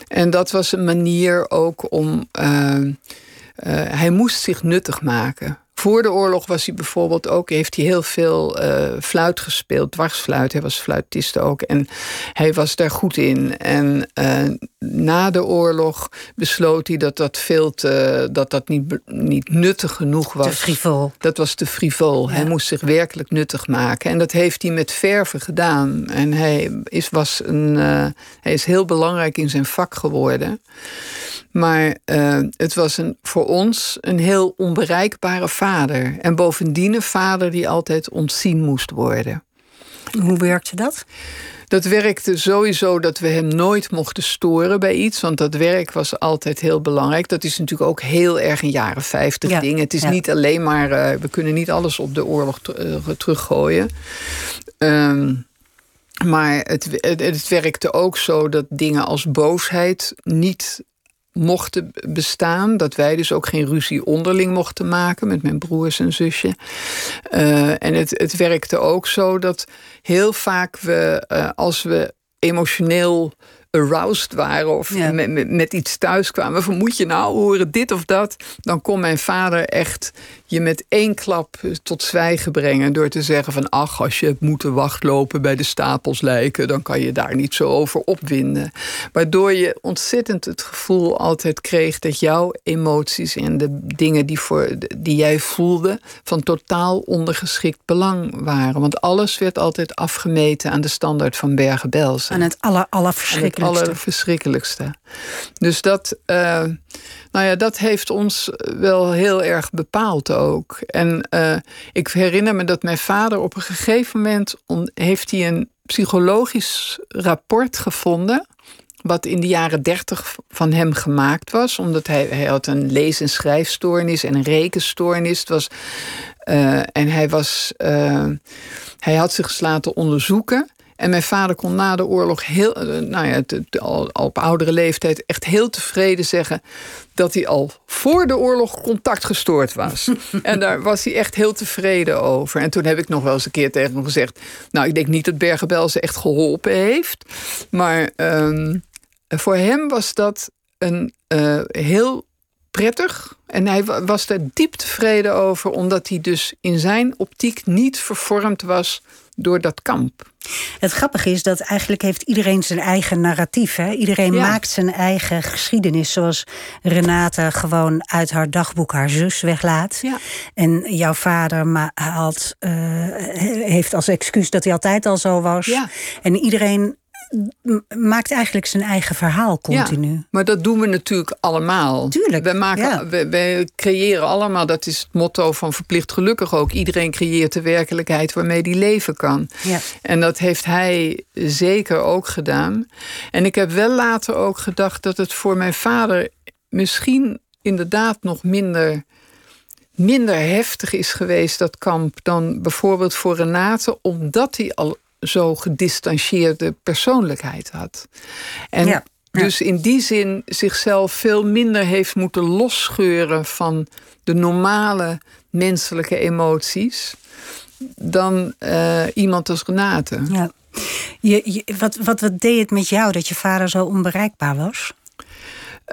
En dat was een manier ook om. Uh, uh, hij moest zich nuttig maken. Voor de oorlog was hij bijvoorbeeld ook, heeft hij heel veel uh, fluit gespeeld, dwarsfluit. Hij was fluitist ook en hij was daar goed in. En uh, na de oorlog besloot hij dat dat veel te, dat dat niet, niet nuttig genoeg was. Te frivol. Dat was te frivol. Hij moest zich werkelijk nuttig maken. En dat heeft hij met verven gedaan. En hij is, was een, uh, hij is heel belangrijk in zijn vak geworden. Maar uh, het was een, voor ons een heel onbereikbare vader. En bovendien een vader die altijd ontzien moest worden. Hoe werkte dat? Dat werkte sowieso dat we hem nooit mochten storen bij iets. Want dat werk was altijd heel belangrijk. Dat is natuurlijk ook heel erg in jaren 50 ja, ding. Het is niet alleen maar. Uh, we kunnen niet alles op de oorlog uh, teruggooien. Um, maar het, het, het, werkte ook zo dat dingen als boosheid niet mochten bestaan. Dat wij dus ook geen ruzie onderling mochten maken met mijn broers en zusje. Uh, en het, het werkte ook zo dat heel vaak we, uh, als we emotioneel aroused waren of met, met, met, iets thuis kwamen. Van moet je nou horen dit of dat? Dan kon mijn vader echt je met één klap tot zwijgen brengen. Door te zeggen van ach, als je hebt moeten wachtlopen bij de stapels lijken, dan kan je daar niet zo over opwinden. Waardoor je ontzettend het gevoel altijd kreeg dat jouw emoties en de dingen die, voor, die jij voelde, van totaal ondergeschikt belang waren. Want alles werd altijd afgemeten aan de standaard van Bergen-Belsen. Aan het aller, allerverschrikkelijkste. Het allerverschrikkelijkste. Dus dat. Uh, nou ja, dat heeft ons wel heel erg bepaald ook. En uh, ik herinner me dat mijn vader op een gegeven moment heeft hij een psychologisch rapport gevonden. Wat in de jaren dertig van hem gemaakt was. Omdat hij, had een lees- en schrijfstoornis en een rekenstoornis. Was, uh, en hij was. Hij had zich laten onderzoeken. En mijn vader kon na de oorlog heel, eh, nou ja, al, op oudere leeftijd echt heel tevreden zeggen dat hij al voor de oorlog contact gestoord was. (laughs) en daar was hij echt heel tevreden over. En toen heb ik nog wel eens een keer tegen hem gezegd: Nou, ik denk niet dat Bergenbel ze echt geholpen heeft. Maar ehm, voor hem was dat een uh, heel prettig. En hij was daar diep tevreden over, omdat hij dus in zijn optiek niet vervormd was door dat kamp. Het grappige is dat eigenlijk heeft iedereen zijn eigen narratief. Hè? Iedereen maakt zijn eigen geschiedenis. Zoals Renate gewoon uit haar dagboek haar zus weglaat. Ja. En jouw vader had, uh, heeft als excuus dat hij altijd al zo was. Ja. En iedereen maakt eigenlijk zijn eigen verhaal continu. Ja, maar dat doen we natuurlijk allemaal. Tuurlijk. We, maken, we, creëren allemaal, dat is het motto van Verplicht Gelukkig ook. Iedereen creëert de werkelijkheid waarmee die leven kan. Ja. En dat heeft hij zeker ook gedaan. En ik heb wel later ook gedacht dat het voor mijn vader misschien inderdaad nog minder minder heftig is geweest, dat kamp, dan bijvoorbeeld voor Renate, omdat hij al zo gedistanceerde persoonlijkheid had. En dus in die zin zichzelf veel minder heeft moeten losscheuren van de normale menselijke emoties dan uh, iemand als Renate. Ja. Je, wat, wat, wat deed het met jou dat je vader zo onbereikbaar was?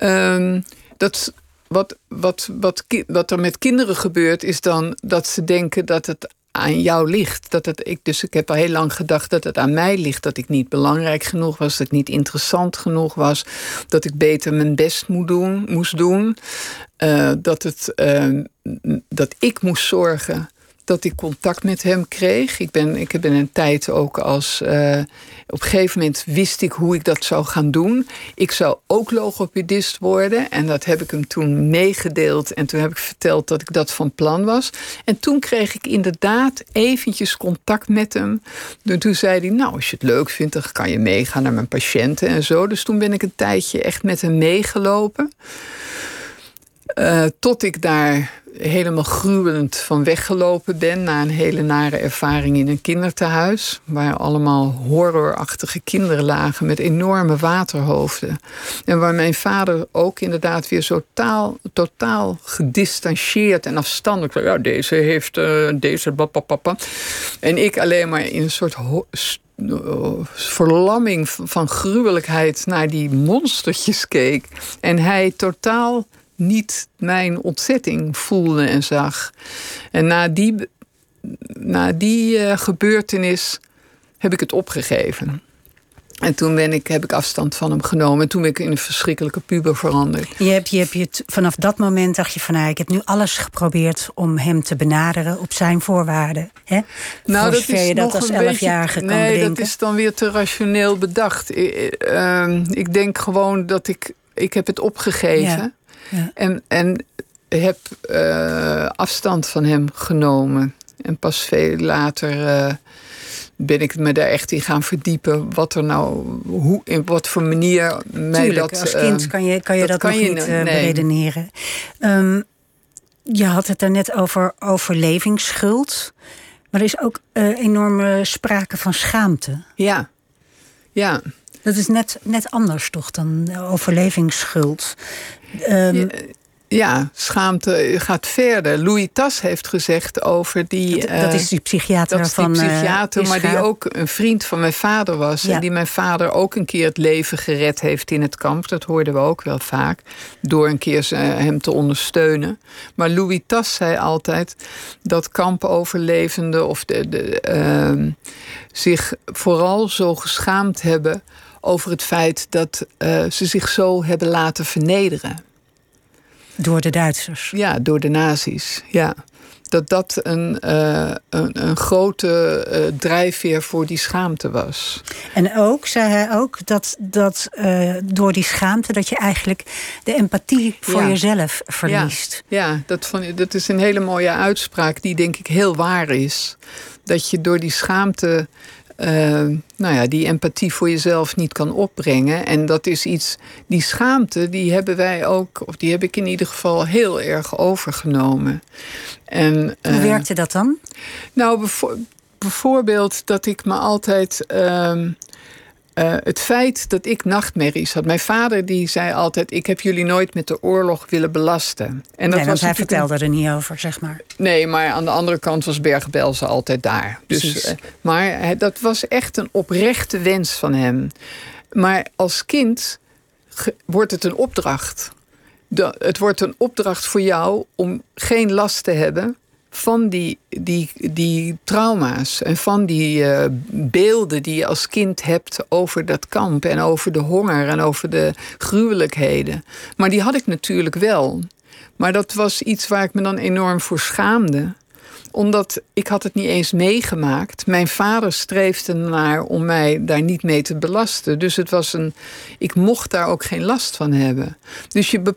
Um, dat, wat, wat, wat, wat er met kinderen gebeurt, is dan dat ze denken dat het aan jou ligt. Dat het, ik, dus ik heb al heel lang gedacht dat het aan mij ligt. Dat ik niet belangrijk genoeg was, dat ik niet interessant genoeg was. Dat ik beter mijn best moet doen, moest doen. Uh, dat, het, uh, dat ik moest zorgen dat ik contact met hem kreeg. Ik ben, ik ben een tijd ook als. Uh, op een gegeven moment wist ik hoe ik dat zou gaan doen. Ik zou ook logopedist worden. En dat heb ik hem toen meegedeeld. En toen heb ik verteld dat ik dat van plan was. En toen kreeg ik inderdaad eventjes contact met hem. En toen zei hij: Nou, als je het leuk vindt, dan kan je meegaan naar mijn patiënten en zo. Dus toen ben ik een tijdje echt met hem meegelopen. Uh, tot ik daar helemaal gruwelend van weggelopen ben na een hele nare ervaring in een kinderthuis. Waar allemaal horrorachtige kinderen lagen met enorme waterhoofden. En waar mijn vader ook inderdaad weer zo taal, totaal gedistanceerd en afstandelijk. Ja, deze heeft uh, deze papa. En ik alleen maar in een soort verlamming van gruwelijkheid naar die monstertjes keek. En hij totaal niet mijn ontzetting voelde en zag. En na die, na die uh, gebeurtenis heb ik het opgegeven. En toen ben ik, heb ik afstand van hem genomen. En toen ben ik in een verschrikkelijke puber veranderd. Je hebt, je hebt je vanaf dat moment dacht je van... Nou, ik heb nu alles geprobeerd om hem te benaderen op zijn voorwaarden. Hè? Nou, dat is je dat als elfjarige kan nee, bedenken. dat is dan weer te rationeel bedacht. Ik, ehm, ik denk gewoon dat ik... Ik heb het opgegeven. Ja. En, en heb uh, afstand van hem genomen. En pas veel later uh, ben ik me daar echt in gaan verdiepen. Wat er nou, hoe, in wat voor manier mij Tuurlijk, dat. Als kind kan je, kan je dat, dat nog niet beredeneren. Um, je had het net over overlevingsschuld. Maar er is ook enorme sprake van schaamte. Ja, ja. Dat is net, net anders toch dan overlevingsschuld. Um, ja, schaamte gaat verder. Louis Tas heeft gezegd over die. Dat, dat is die psychiater dat van. Die psychiater, uh, maar die ook een vriend van mijn vader was. En die mijn vader ook een keer het leven gered heeft in het kamp. Dat hoorden we ook wel vaak. Door een keer hem te ondersteunen. Maar Louis Tas zei altijd dat kampoverlevenden of de, de, uh, zich vooral zo geschaamd hebben over het feit dat uh, ze zich zo hebben laten vernederen. Door de Duitsers? Ja, door de nazi's, ja. Dat dat een, uh, een, een, grote uh, drijfveer voor die schaamte was. En ook, zei hij ook, dat, dat door die schaamte... dat je eigenlijk de empathie voor ja. jezelf verliest. Ja, ja dat, vond, dat is een hele mooie uitspraak die denk ik heel waar is. Dat je door die schaamte uh, nou ja, die empathie voor jezelf niet kan opbrengen. En dat is iets, die schaamte, die hebben wij ook, of die heb ik in ieder geval heel erg overgenomen. En, Hoe uh, werkte dat dan? Nou, bijvoorbeeld dat ik me altijd. Ehm, eh, het feit dat ik nachtmerries had. Mijn vader die zei altijd: Ik heb jullie nooit met de oorlog willen belasten. En dat nee, was hij vertelde er niet over, zeg maar. Nee, maar aan de andere kant was Bergen-Belsen altijd daar. Dus, uh, maar dat was echt een oprechte wens van hem. Maar als kind wordt het een opdracht. het wordt een opdracht voor jou om geen last te hebben van die, die, die trauma's en van die uh, beelden die je als kind hebt over dat kamp en over de honger en over de gruwelijkheden. Maar die had ik natuurlijk wel. Maar dat was iets waar ik me dan enorm voor schaamde omdat ik had het niet eens meegemaakt. Mijn vader streefde naar om mij daar niet mee te belasten. Dus het was een. Ik mocht daar ook geen last van hebben. Dus je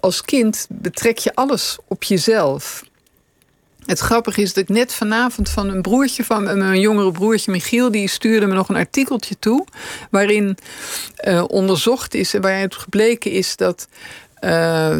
als kind betrek je alles op jezelf. Het grappige is dat ik net vanavond van een broertje van mijn jongere broertje Michiel, die stuurde me nog een artikeltje toe. Waarin uh, onderzocht is en waaruit gebleken is dat uh,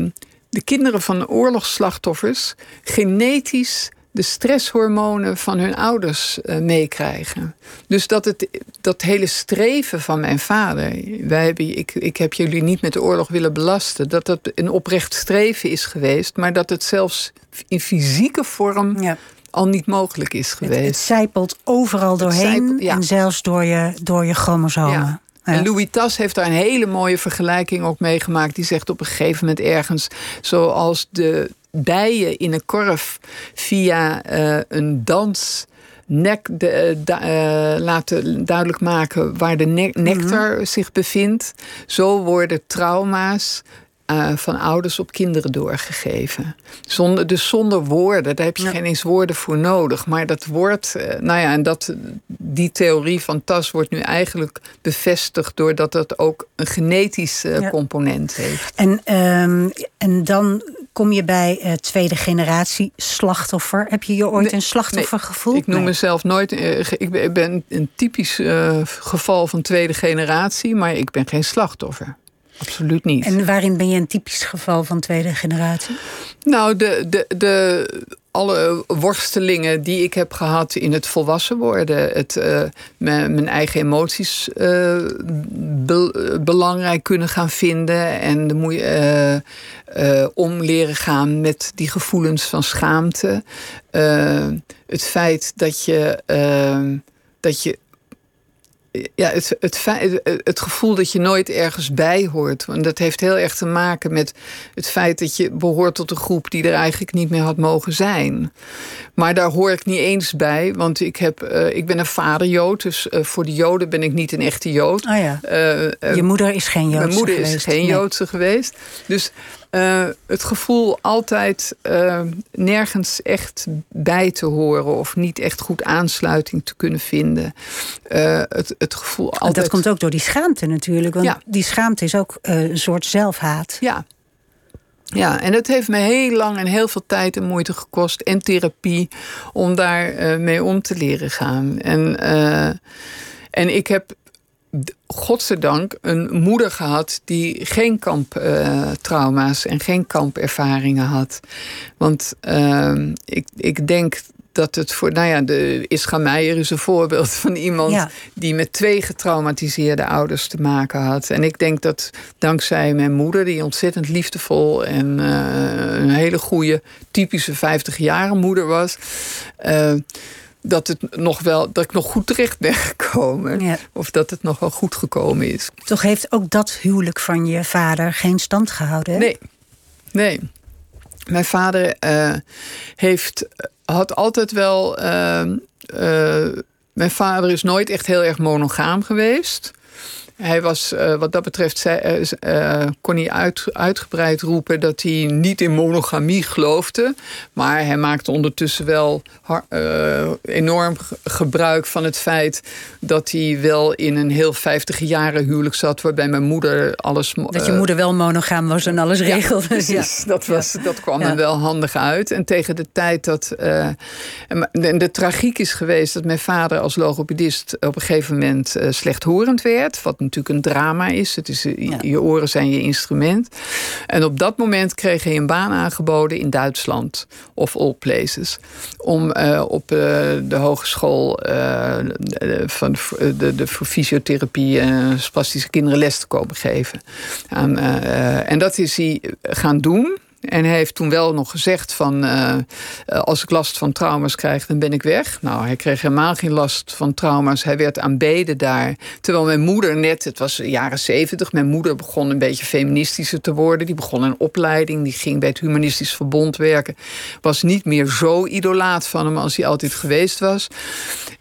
de kinderen van oorlogsslachtoffers genetisch de stresshormonen van hun ouders uh, meekrijgen. Dus dat het dat hele streven van mijn vader, wij hebben, ik, ik heb jullie niet met de oorlog willen belasten, dat dat een oprecht streven is geweest, maar dat het zelfs in fysieke vorm ja. al niet mogelijk is geweest. Het, het zijpelt overal doorheen en zelfs door je, door je chromosomen. Ja. En Louis Tas heeft daar een hele mooie vergelijking ook meegemaakt. Die zegt op een gegeven moment ergens: zoals de bijen in een korf via uh, een dans nek de, uh, laten duidelijk maken waar de ne nectar mhm. zich bevindt. Zo worden trauma's uh, van ouders op kinderen doorgegeven. Zonder, dus zonder woorden, daar heb je geen eens woorden voor nodig. Maar dat wordt, uh, nou ja, en dat, die theorie van Tas wordt nu eigenlijk bevestigd doordat het ook een genetische ja. component heeft. En, um, en dan kom je bij uh, tweede generatie slachtoffer. Heb je je ooit nee, een slachtoffer nee, gevoeld? Ik noem nee. mezelf nooit. ik ben een typisch geval van tweede generatie, maar ik ben geen slachtoffer. Absoluut niet. En waarin ben je een typisch geval van tweede generatie? Nou, de, de, de, alle worstelingen die ik heb gehad in het volwassen worden. Het, uh, mijn, eigen emoties be, belangrijk kunnen gaan vinden. En de moe, uh, om leren gaan met die gevoelens van schaamte. het feit dat je, dat je ja, het, het, het, gevoel dat je nooit ergens bij hoort. Want dat heeft heel erg te maken met het feit dat je behoort tot een groep die er eigenlijk niet meer had mogen zijn. Maar daar hoor ik niet eens bij, want ik, heb, uh, ik ben een vader Jood. Dus uh, voor de Joden ben ik niet een echte Jood. Oh ja. Uh, je moeder is geen Joodse Mijn moeder geweest. is geen Joodse nee. geweest. Dus uh, het gevoel altijd uh, nergens echt bij te horen of niet echt goed aansluiting te kunnen vinden. Uh, het, het gevoel altijd. Dat komt ook door die schaamte natuurlijk, want ja. die schaamte is ook een soort zelfhaat. Ja. Ja, en het heeft me heel lang en heel veel tijd en moeite gekost en therapie om daar mee om te leren gaan. En, en ik heb godzijdank een moeder gehad die geen kamptrauma's uh, en geen kampervaringen had. Want uh, ik, ik denk dat het voor, nou ja, de Ischa Meijer is een voorbeeld (laughs) van iemand ja. die met twee getraumatiseerde ouders te maken had. En ik denk dat dankzij mijn moeder, die ontzettend liefdevol en uh, een hele goede, typische 50 jarige moeder was. Uh, dat, het nog wel, dat ik nog goed terecht ben gekomen. Ja. Of dat het nog wel goed gekomen is. Toch heeft ook dat huwelijk van je vader geen stand gehouden? Hè? Nee, nee. Mijn vader uh, heeft, had altijd wel. Uh, uh, mijn vader is nooit echt heel erg monogaam geweest. Hij was, uh, wat dat betreft, zei, uh, kon hij uit, uitgebreid roepen dat hij niet in monogamie geloofde. Maar hij maakte ondertussen wel uh, enorm gebruik van het feit dat hij wel in een heel 50 jaren huwelijk zat, waarbij mijn moeder alles. Dat je moeder wel monogaam was en alles regelde. Ja, precies, ja. Dat, was, dat kwam ja. er wel handig uit. En tegen de tijd dat. en de, de, tragiek is geweest dat mijn vader als logopedist op een gegeven moment slechthorend werd. Wat natuurlijk een drama is. Het is Je oren zijn je instrument. En op dat moment kreeg hij een baan aangeboden in Duitsland, of all places, om op de hogeschool van de, de, voor fysiotherapie en spastische kinderen les te komen geven. en dat is hij gaan doen. En hij heeft toen wel nog gezegd van... Uh, als ik last van trauma's krijg, dan ben ik weg. Nou, hij kreeg helemaal geen last van trauma's. Hij werd aanbeden daar. Terwijl mijn moeder net, het was jaren zeventig... mijn moeder begon een beetje feministischer te worden. Die begon een opleiding, die ging bij het Humanistisch Verbond werken. Was niet meer zo idolaat van hem als hij altijd geweest was.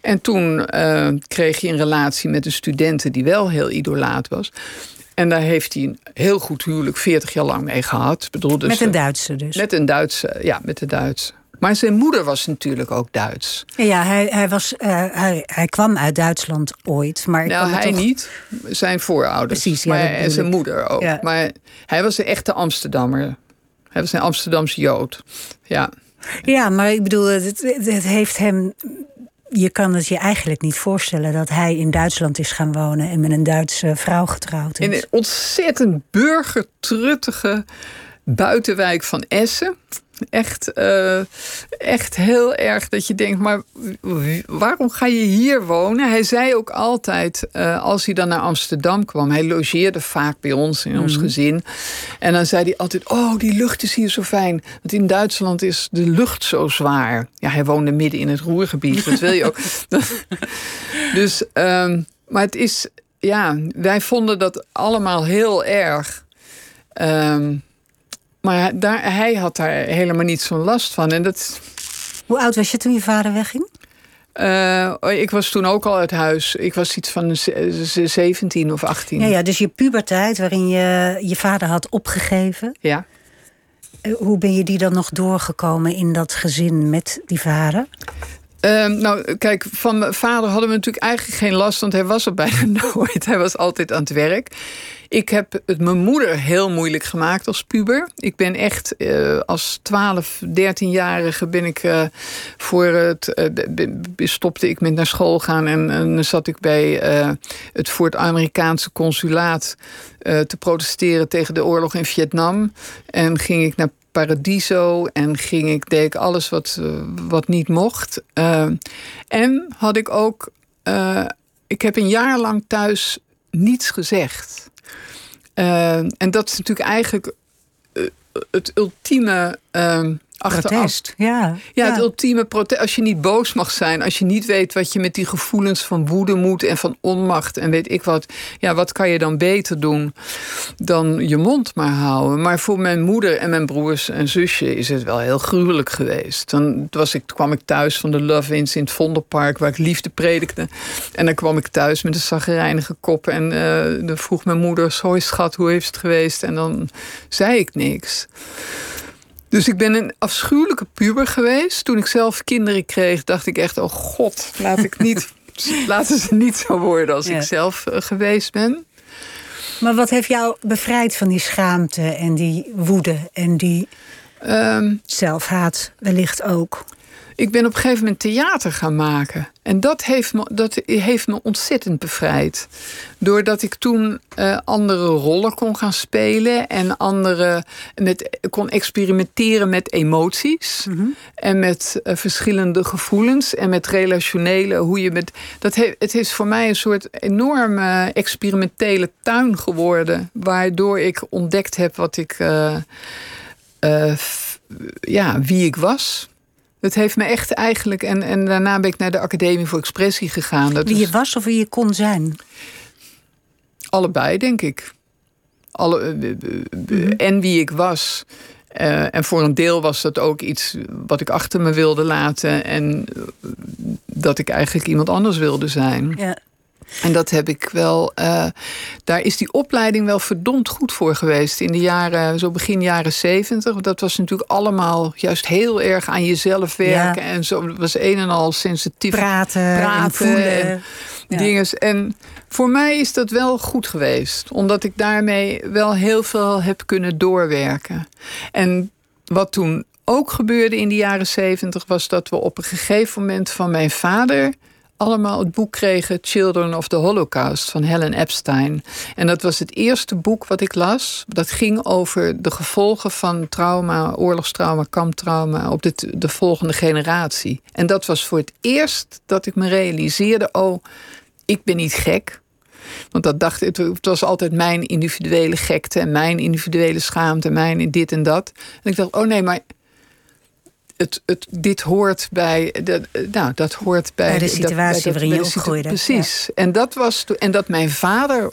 En toen uh, kreeg hij een relatie met een studente... die wel heel idolaat was... En daar heeft hij een heel goed huwelijk 40 jaar lang mee gehad. Bedoel, dus, met een Duitse dus? Met een Duitse, ja, met de Duitse. Maar zijn moeder was natuurlijk ook Duits. Ja, hij, hij, was, uh, hij, hij kwam uit Duitsland ooit. Maar nou, hij toch... niet. Zijn voorouders. Precies, ja, maar, en zijn moeder ook. Ja. Maar hij was een echte Amsterdammer. Hij was een Amsterdamse Jood. Ja. Ja, maar ik bedoel, het, het heeft hem je kan het je eigenlijk niet voorstellen dat hij in Duitsland is gaan wonen en met een Duitse vrouw getrouwd is. Een ontzettend burgertruttige buitenwijk van Essen. Echt, uh, echt heel erg dat je denkt, maar waarom ga je hier wonen? Hij zei ook altijd, uh, als hij dan naar Amsterdam kwam, hij logeerde vaak bij ons in ons mhm. gezin. En dan zei hij altijd, oh, die lucht is hier zo fijn. Want in Duitsland is de lucht zo zwaar. Ja, hij woonde midden in het Roergebied, dat wil je ook. (laughs) dus, um, maar het is, ja, wij vonden dat allemaal heel erg. Um, maar daar, hij had daar helemaal niet zo'n last van. En dat... Hoe oud was je toen je vader wegging? Uh, ik was toen ook al uit huis. Ik was iets van 17 of 18. Ja, ja, dus je puberteit waarin je je vader had opgegeven. Ja. Eh, hoe ben je die dan nog doorgekomen in dat gezin met die vader? Uh, nou, kijk, van mijn vader hadden we natuurlijk eigenlijk geen last, want hij was er (laughs) bijna nooit. Hij was altijd aan het werk. Ik heb het mijn moeder heel moeilijk gemaakt als puber. Ik ben echt uh, als 12, 13-jarige ben ik uh, voor het uh, stopte ik met naar school gaan en, dan zat ik bij het voor het Amerikaanse consulaat te protesteren tegen de oorlog in Vietnam en ging ik naar Paradiso en ging ik, deed ik alles wat, wat niet mocht. en had ik ook, ik heb een jaar lang thuis niets gezegd. En dat is natuurlijk eigenlijk het ultieme Protest, ja. Ja, het ultieme protest. Als je niet boos mag zijn, als je niet weet wat je met die gevoelens van woede moet en van onmacht en weet ik wat. Ja, wat kan je dan beter doen dan je mond maar houden? Maar voor mijn moeder en mijn broers en zusje is het wel heel gruwelijk geweest. Dan was ik, kwam ik thuis van de Love Ins in het Vondelpark, waar ik liefde predikte. En dan kwam ik thuis met een zaggerijnige kop en uh, dan vroeg mijn moeder: Hoi schat, hoe heeft het geweest? En dan zei ik niks. Dus ik ben een afschuwelijke puber geweest. Toen ik zelf kinderen kreeg, dacht ik echt: oh god, laat ik niet, (laughs) laten ze niet zo worden als ik zelf eh, geweest ben. Maar wat heeft jou bevrijd van die schaamte en die woede en die um, zelfhaat wellicht ook? Ik ben op een gegeven moment theater gaan maken. En dat heeft me, dat heeft me ontzettend bevrijd. Doordat ik toen uh, andere rollen kon gaan spelen en andere met, kon experimenteren met emoties mm -hmm. en met uh, verschillende gevoelens en met relationele hoe je met dat he, het is voor mij een soort enorme experimentele tuin geworden waardoor ik ontdekt heb wat ik uh, ja wie ik was. Het heeft me echt eigenlijk. En, en daarna ben ik naar de Academie voor Expressie gegaan. Dat wie je was of wie je kon zijn? Allebei, denk ik. Alle, eh, eh, mhm. En wie ik was. Uh, en voor een deel was dat ook iets wat ik achter me wilde laten. En dat ik eigenlijk iemand anders wilde zijn. Ja. En dat heb ik wel. Uh, daar is die opleiding wel verdomd goed voor geweest. In de jaren, zo begin jaren zeventig. Dat was natuurlijk allemaal juist heel erg aan jezelf werken. En zo het was een en al sensitief. Praten, praten en voelen. En dingen. En voor mij is dat wel goed geweest. Omdat ik daarmee wel heel veel heb kunnen doorwerken. En wat toen ook gebeurde in de jaren zeventig, was dat we op een gegeven moment van mijn vader allemaal het boek kregen Children of the Holocaust van Helen Epstein. En dat was het eerste boek wat ik las. Dat ging over de gevolgen van trauma, oorlogstrauma, kamptrauma op de, de volgende generatie. En dat was voor het eerst dat ik me realiseerde: oh, ik ben niet gek. Want dat dacht het was altijd mijn individuele gekte en mijn individuele schaamte, mijn dit en dat. En ik dacht, oh nee, maar het, het, dit hoort bij, de, nou, dat hoort bij, bij de situatie dat, waarin je opgroeide. Precies. En dat was en dat mijn vader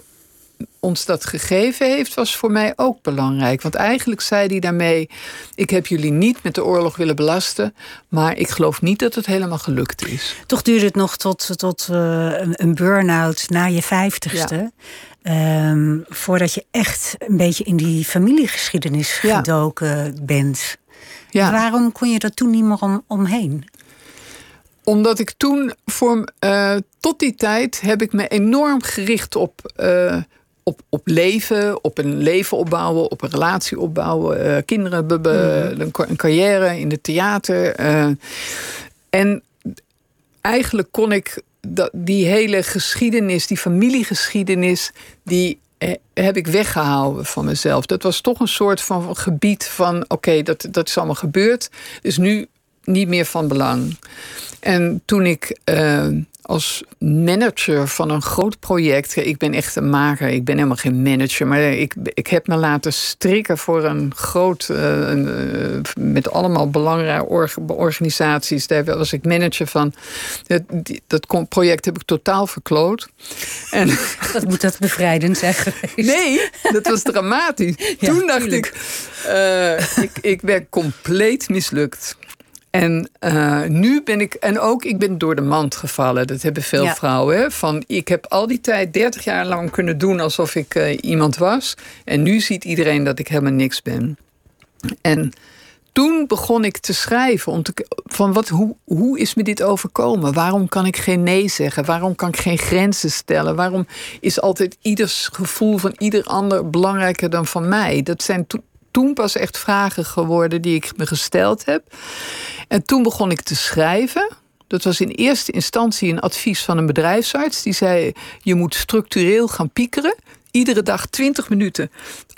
ons dat gegeven heeft, was voor mij ook belangrijk. Want eigenlijk zei hij daarmee: Ik heb jullie niet met de oorlog willen belasten, maar ik geloof niet dat het helemaal gelukt is. Toch duurde het nog tot, tot uh, een burn-out na je vijftigste. Ehm, voordat je echt een beetje in die familiegeschiedenis gedoken bent. Ja. Waarom kon je er toen niet meer om, omheen? Omdat ik toen, voor, uh, tot die tijd, heb ik me enorm gericht op, uh, op, op leven, op een leven opbouwen, op een relatie opbouwen, uh, kinderen, mm. een carrière in het theater. en eigenlijk kon ik dat, die hele geschiedenis, die familiegeschiedenis, die heb ik weggehouden van mezelf. Dat was toch een soort van gebied van: oké, dat, dat is allemaal gebeurd. Dus nu niet meer van belang. En toen ik uh, als manager van een groot project. Ik ben echt een maker, ik ben helemaal geen manager. Maar ik, ik heb me laten strikken voor een groot. Uh, een, met allemaal belangrijke organisaties. Daar was ik manager van. Dat, dat project heb ik totaal verkloot. En, (laughs) dat moet dat bevrijdend zijn Nee, dat was dramatisch. (laughs) Toen dacht ik, uh, ik. Ik werd compleet mislukt. En uh, nu ben ik, en ook ik ben door de mand gevallen. Dat hebben veel vrouwen. Van ik heb al die tijd 30 jaar lang kunnen doen alsof ik uh, iemand was. En nu ziet iedereen dat ik helemaal niks ben. En toen begon ik te schrijven. Om te, van wat, hoe, hoe is me dit overkomen? Waarom kan ik geen nee zeggen? Waarom kan ik geen grenzen stellen? Waarom is altijd ieders gevoel van ieder ander belangrijker dan van mij? Dat zijn toen pas echt vragen geworden die ik me gesteld heb. En toen begon ik te schrijven. Dat was in eerste instantie een advies van een bedrijfsarts. Die zei: Je moet structureel gaan piekeren. Iedere dag 20 minuten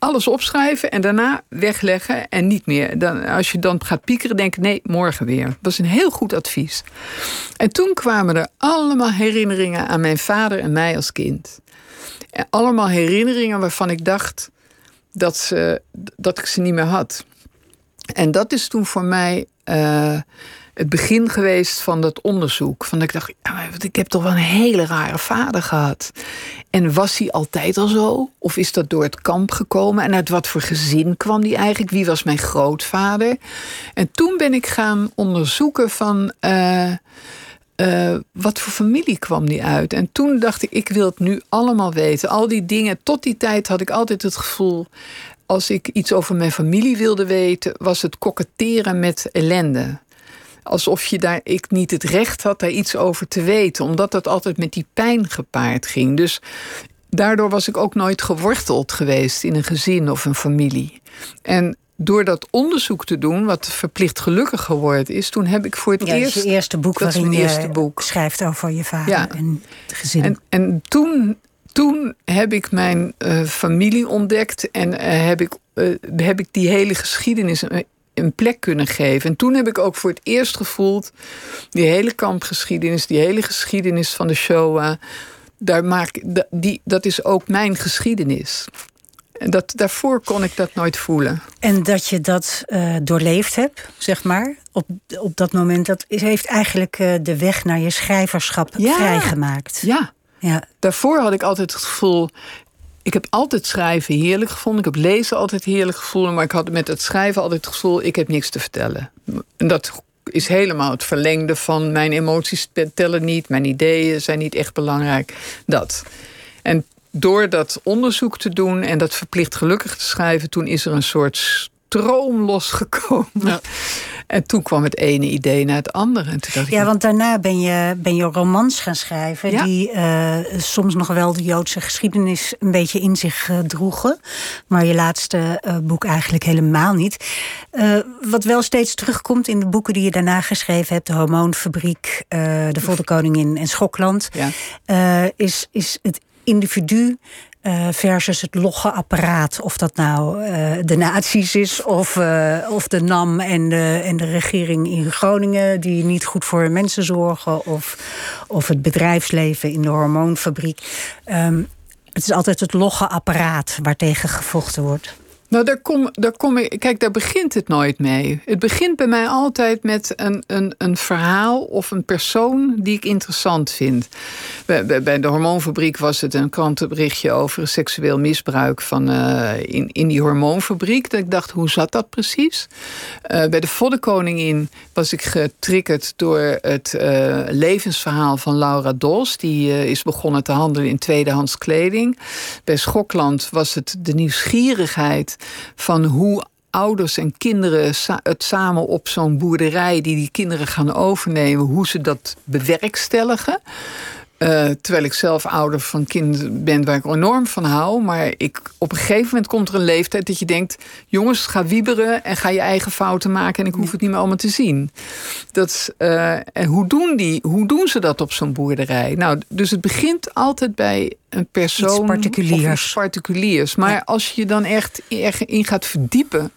alles opschrijven en daarna wegleggen en niet meer. Dan, als je dan gaat piekeren, denk nee, morgen weer. Dat was een heel goed advies. En toen kwamen er allemaal herinneringen aan mijn vader en mij als kind. Allemaal herinneringen waarvan ik dacht: dat, ze, dat ik ze niet meer had. En dat is toen voor mij uh, het begin geweest van dat onderzoek. Van ik dacht, ik heb toch wel een hele rare vader gehad. En was hij altijd al zo? Of is dat door het kamp gekomen? En uit wat voor gezin kwam die eigenlijk? Wie was mijn grootvader? En toen ben ik gaan onderzoeken van... Uh, uh, wat voor familie kwam die uit? En toen dacht ik, ik wil het nu allemaal weten. Al die dingen, tot die tijd had ik altijd het gevoel... als ik iets over mijn familie wilde weten... was het koketteren met ellende. Alsof je daar, ik niet het recht had daar iets over te weten. Omdat dat altijd met die pijn gepaard ging. Dus daardoor was ik ook nooit geworteld geweest in een gezin of een familie. En door dat onderzoek te doen, wat verplicht gelukkig geworden is, toen heb ik voor het ja, eerst. je eerste boek dat waarin eerste je boek. schrijft over je vader en het gezin. En, en toen, toen heb ik mijn uh, familie ontdekt en uh, heb, ik, uh, heb ik die hele geschiedenis een, een plek kunnen geven. En toen heb ik ook voor het eerst gevoeld, die hele kampgeschiedenis, die hele geschiedenis van de Shoah, daar maak, die, dat is ook mijn geschiedenis. Dat, daarvoor kon ik dat nooit voelen. En dat je dat uh, doorleefd hebt, zeg maar, op, op dat moment, dat heeft eigenlijk uh, de weg naar je schrijverschap ja. vrijgemaakt. Ja. ja. Daarvoor had ik altijd het gevoel. Ik heb altijd schrijven heerlijk gevonden. Ik heb lezen altijd heerlijk gevonden. Maar ik had met het schrijven altijd het gevoel: ik heb niks te vertellen. En dat is helemaal het verlengde van mijn emoties tellen niet. Mijn ideeën zijn niet echt belangrijk. Dat. En door dat onderzoek te doen en dat verplicht gelukkig te schrijven, toen is er een soort stroom losgekomen. Ja. En toen kwam het ene idee naar het andere. En toen dacht Ja, ik, want daarna ben je, ben je romans gaan schrijven... Ja. die eh, soms nog wel de Joodse geschiedenis een beetje in zich eh, droegen. Maar je laatste eh, boek eigenlijk helemaal niet. Eh, wat wel steeds terugkomt in de boeken die je daarna geschreven hebt... De Hormoonfabriek, eh, De Volle Koningin en Schokland... Ja. eh, is, is het individu... eh, versus het logge apparaat. Of dat nou eh, de nazi's is of, eh, of de NAM en de, en de regering in Groningen... die niet goed voor mensen zorgen. Of, of het bedrijfsleven in de hormoonfabriek. Ehm, het is altijd het logge apparaat waartegen gevochten wordt. Nou, daar kom, daar kom ik. Kijk, daar begint het nooit mee. Het begint bij mij altijd met een, een, een verhaal of een persoon die ik interessant vind. Bij, de hormoonfabriek was het een krantenberichtje over seksueel misbruik van, eh, in, in die hormoonfabriek. Dat ik dacht, hoe zat dat precies? Eh, bij de Voddenkoningin was ik getriggerd door het eh, levensverhaal van Laura Dos. Die is begonnen te handelen in tweedehands kleding. Bij Schokland was het de nieuwsgierigheid van hoe ouders en kinderen het samen op zo'n boerderij die die kinderen gaan overnemen, hoe ze dat bewerkstelligen. Eh, terwijl ik zelf ouder van kind ben waar ik enorm van hou. Maar ik, op een gegeven moment komt er een leeftijd dat je denkt... jongens, ga wieberen en ga je eigen fouten maken... en ik hoef het niet meer allemaal te zien. Dat eh, en hoe doen, die, hoe doen ze dat op zo'n boerderij? Nou, dus het begint altijd bij een persoon... Iets particuliers. Of iets particuliers. Maar Ja. als je dan echt erin gaat verdiepen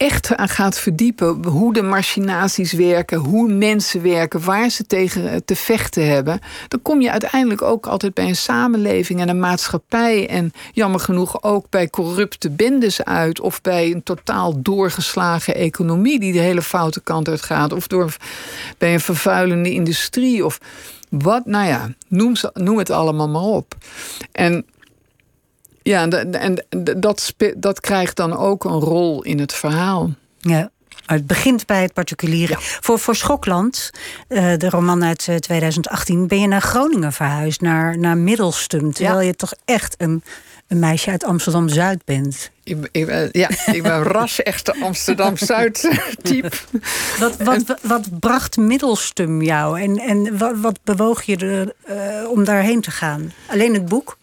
echt aan gaat verdiepen hoe de machinaties werken, hoe mensen werken, waar ze tegen te vechten hebben, dan kom je uiteindelijk ook altijd bij een samenleving en een maatschappij en jammer genoeg ook bij corrupte bendes uit of bij een totaal doorgeslagen economie die de hele foute kant uit gaat of door, bij een vervuilende industrie of wat, nou ja, noem, ze, noem het allemaal maar op. En ja, en, en dat, spe- dat krijgt dan ook een rol in het verhaal. Ja. Het begint bij het particuliere. Voor, voor Schokland, eh, de roman uit eh, 2018, ben je naar Groningen verhuisd, naar, naar Middelstum. Terwijl je toch echt een, een meisje uit Amsterdam Zuid bent. Ik, ik, ben- ja, ik ben (laughs) ras-echte Amsterdam-Zuid-type. (laughs) Wat, wat, wat bracht Middelstum jou en, en wat, wat bewoog je er, eh, om daarheen te gaan? Alleen het boek?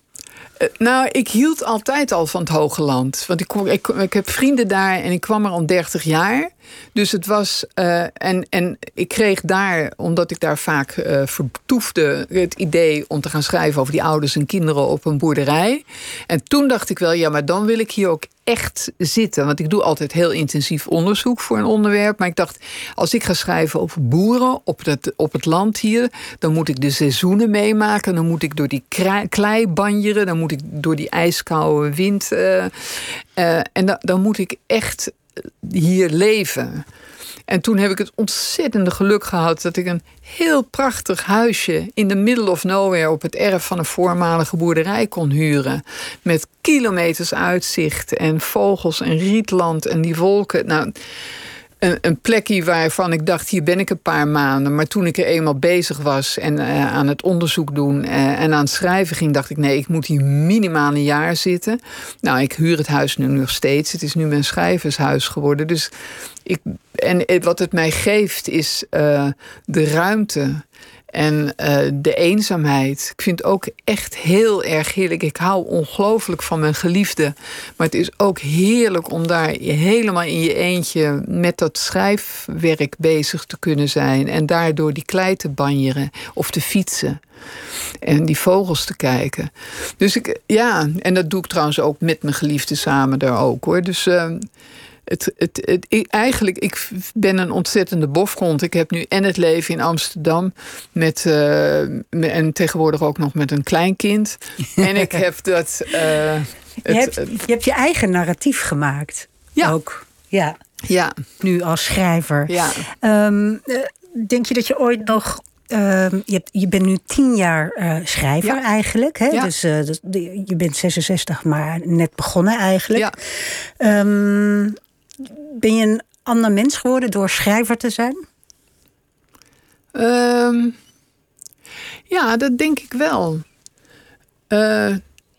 Eh, Nou, ik hield altijd al van het Hoge Land. Want ik, ik, ik heb vrienden daar en ik kwam er al 30 jaar. Dus het was. eh, en, en ik kreeg daar, omdat ik daar vaak eh, vertoefde, het idee om te gaan schrijven over die ouders en kinderen op een boerderij. En toen dacht ik wel, ja, maar dan wil ik hier ook echt zitten. Want ik doe altijd heel intensief onderzoek voor een onderwerp. Maar ik dacht, als ik ga schrijven over boeren op het, op het land hier, dan moet ik de seizoenen meemaken. Dan moet ik door die klei banjeren. Dan moet ik door die ijskoude wind. eh, en da- dan moet ik echt hier leven. En toen heb ik het ontzettende geluk gehad dat ik een heel prachtig huisje in de middle of nowhere op het erf van een voormalige boerderij kon huren. Met kilometers uitzicht en vogels en rietland en die wolken. Nou, een, een plekje waarvan ik dacht, hier ben ik een paar maanden. Maar toen ik er eenmaal bezig was en eh, aan het onderzoek doen eh, en aan het schrijven ging, dacht ik, nee, ik moet hier minimaal een jaar zitten. Nou, ik huur het huis nu nog steeds. Het is nu mijn schrijvershuis geworden. Dus ik, en het- wat het mij geeft is eh, de ruimte en eh, de eenzaamheid. Ik vind het ook echt heel erg heerlijk. Ik hou ongelooflijk van mijn geliefde. Maar het is ook heerlijk om daar helemaal in je eentje met dat schrijfwerk bezig te kunnen zijn. En daardoor die klei te banjeren of te fietsen. En die vogels te kijken. Dus ik, ja, en dat doe ik trouwens ook met mijn geliefde samen daar ook hoor. Dus. eh, het, het, het, ik, eigenlijk, ik ben een ontzettende bofgrond. Ik heb nu en het leven in Amsterdam. Met, eh, en tegenwoordig ook nog met een kleinkind. en ik (laughs) heb dat. eh, Je het, hebt, je hebt je eigen narratief gemaakt. Ja. Ook. Ja, ja, nu als schrijver. ja. Ehm, eh, denk je dat je ooit nog. ehm, je, je bent nu tien jaar eh, schrijver Ja. eigenlijk. Hè? Ja. Dus eh, de- je bent 66, maar net begonnen eigenlijk. ja. Ehm, ben je een ander mens geworden door schrijver te zijn? Ehm, ja, dat denk ik wel. Eh,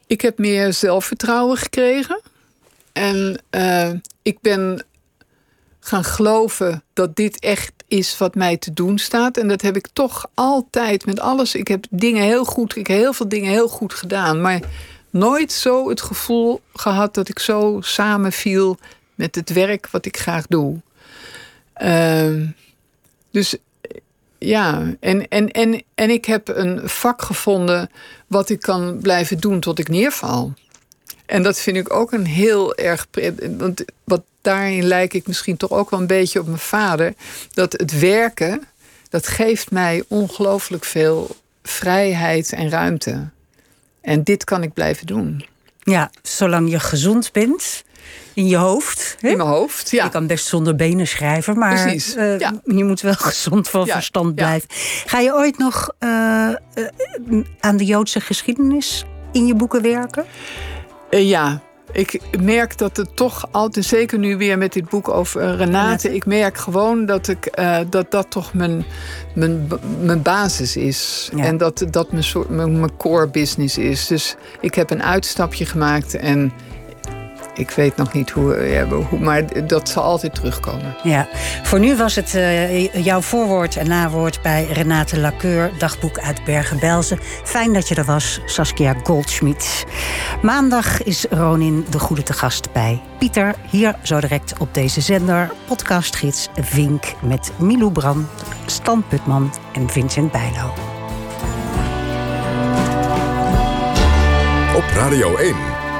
ik heb meer zelfvertrouwen gekregen. En eh, ik ben gaan geloven dat dit echt is wat mij te doen staat. En dat heb ik toch altijd met alles. Ik heb dingen heel goed, ik heb heel veel dingen heel goed gedaan. Maar nooit zo het gevoel gehad dat ik zo samenviel met het werk wat ik graag doe. Ehm, dus ja, en, en, en, en ik heb een vak gevonden wat ik kan blijven doen tot ik neerval. En dat vind ik ook een heel erg. Want wat daarin lijk ik misschien toch ook wel een beetje op mijn vader. Dat het werken, dat geeft mij ongelooflijk veel vrijheid en ruimte. En dit kan ik blijven doen. Ja, zolang je gezond bent in je hoofd. Hè? In mijn hoofd, ja. Je kan best zonder benen schrijven, maar uh, ja. je moet wel (laughs) gezond van verstand blijven. Ga je ooit nog uh, uh, aan de Joodse geschiedenis in je boeken werken? ja, ik merk dat het toch altijd, zeker nu weer met dit boek over Renate, ik merk gewoon dat ik, uh, dat, dat toch mijn, mijn, mijn basis is. Ja. En dat dat mijn, soort, mijn, mijn core business is. Dus ik heb een uitstapje gemaakt en ik weet nog niet hoe, ja, hoe, maar dat zal altijd terugkomen. Ja, voor nu was het uh, jouw voorwoord en nawoord bij Renate Laceur, dagboek uit Bergen-Belsen. Fijn dat je er was, Saskia Goldschmidt. Maandag is Ronin de Goede te gast bij Pieter. Hier zo direct op deze zender, podcastgids Vink met Milou Brand, Stan Putman en Vincent Bijlo. Op Radio 1.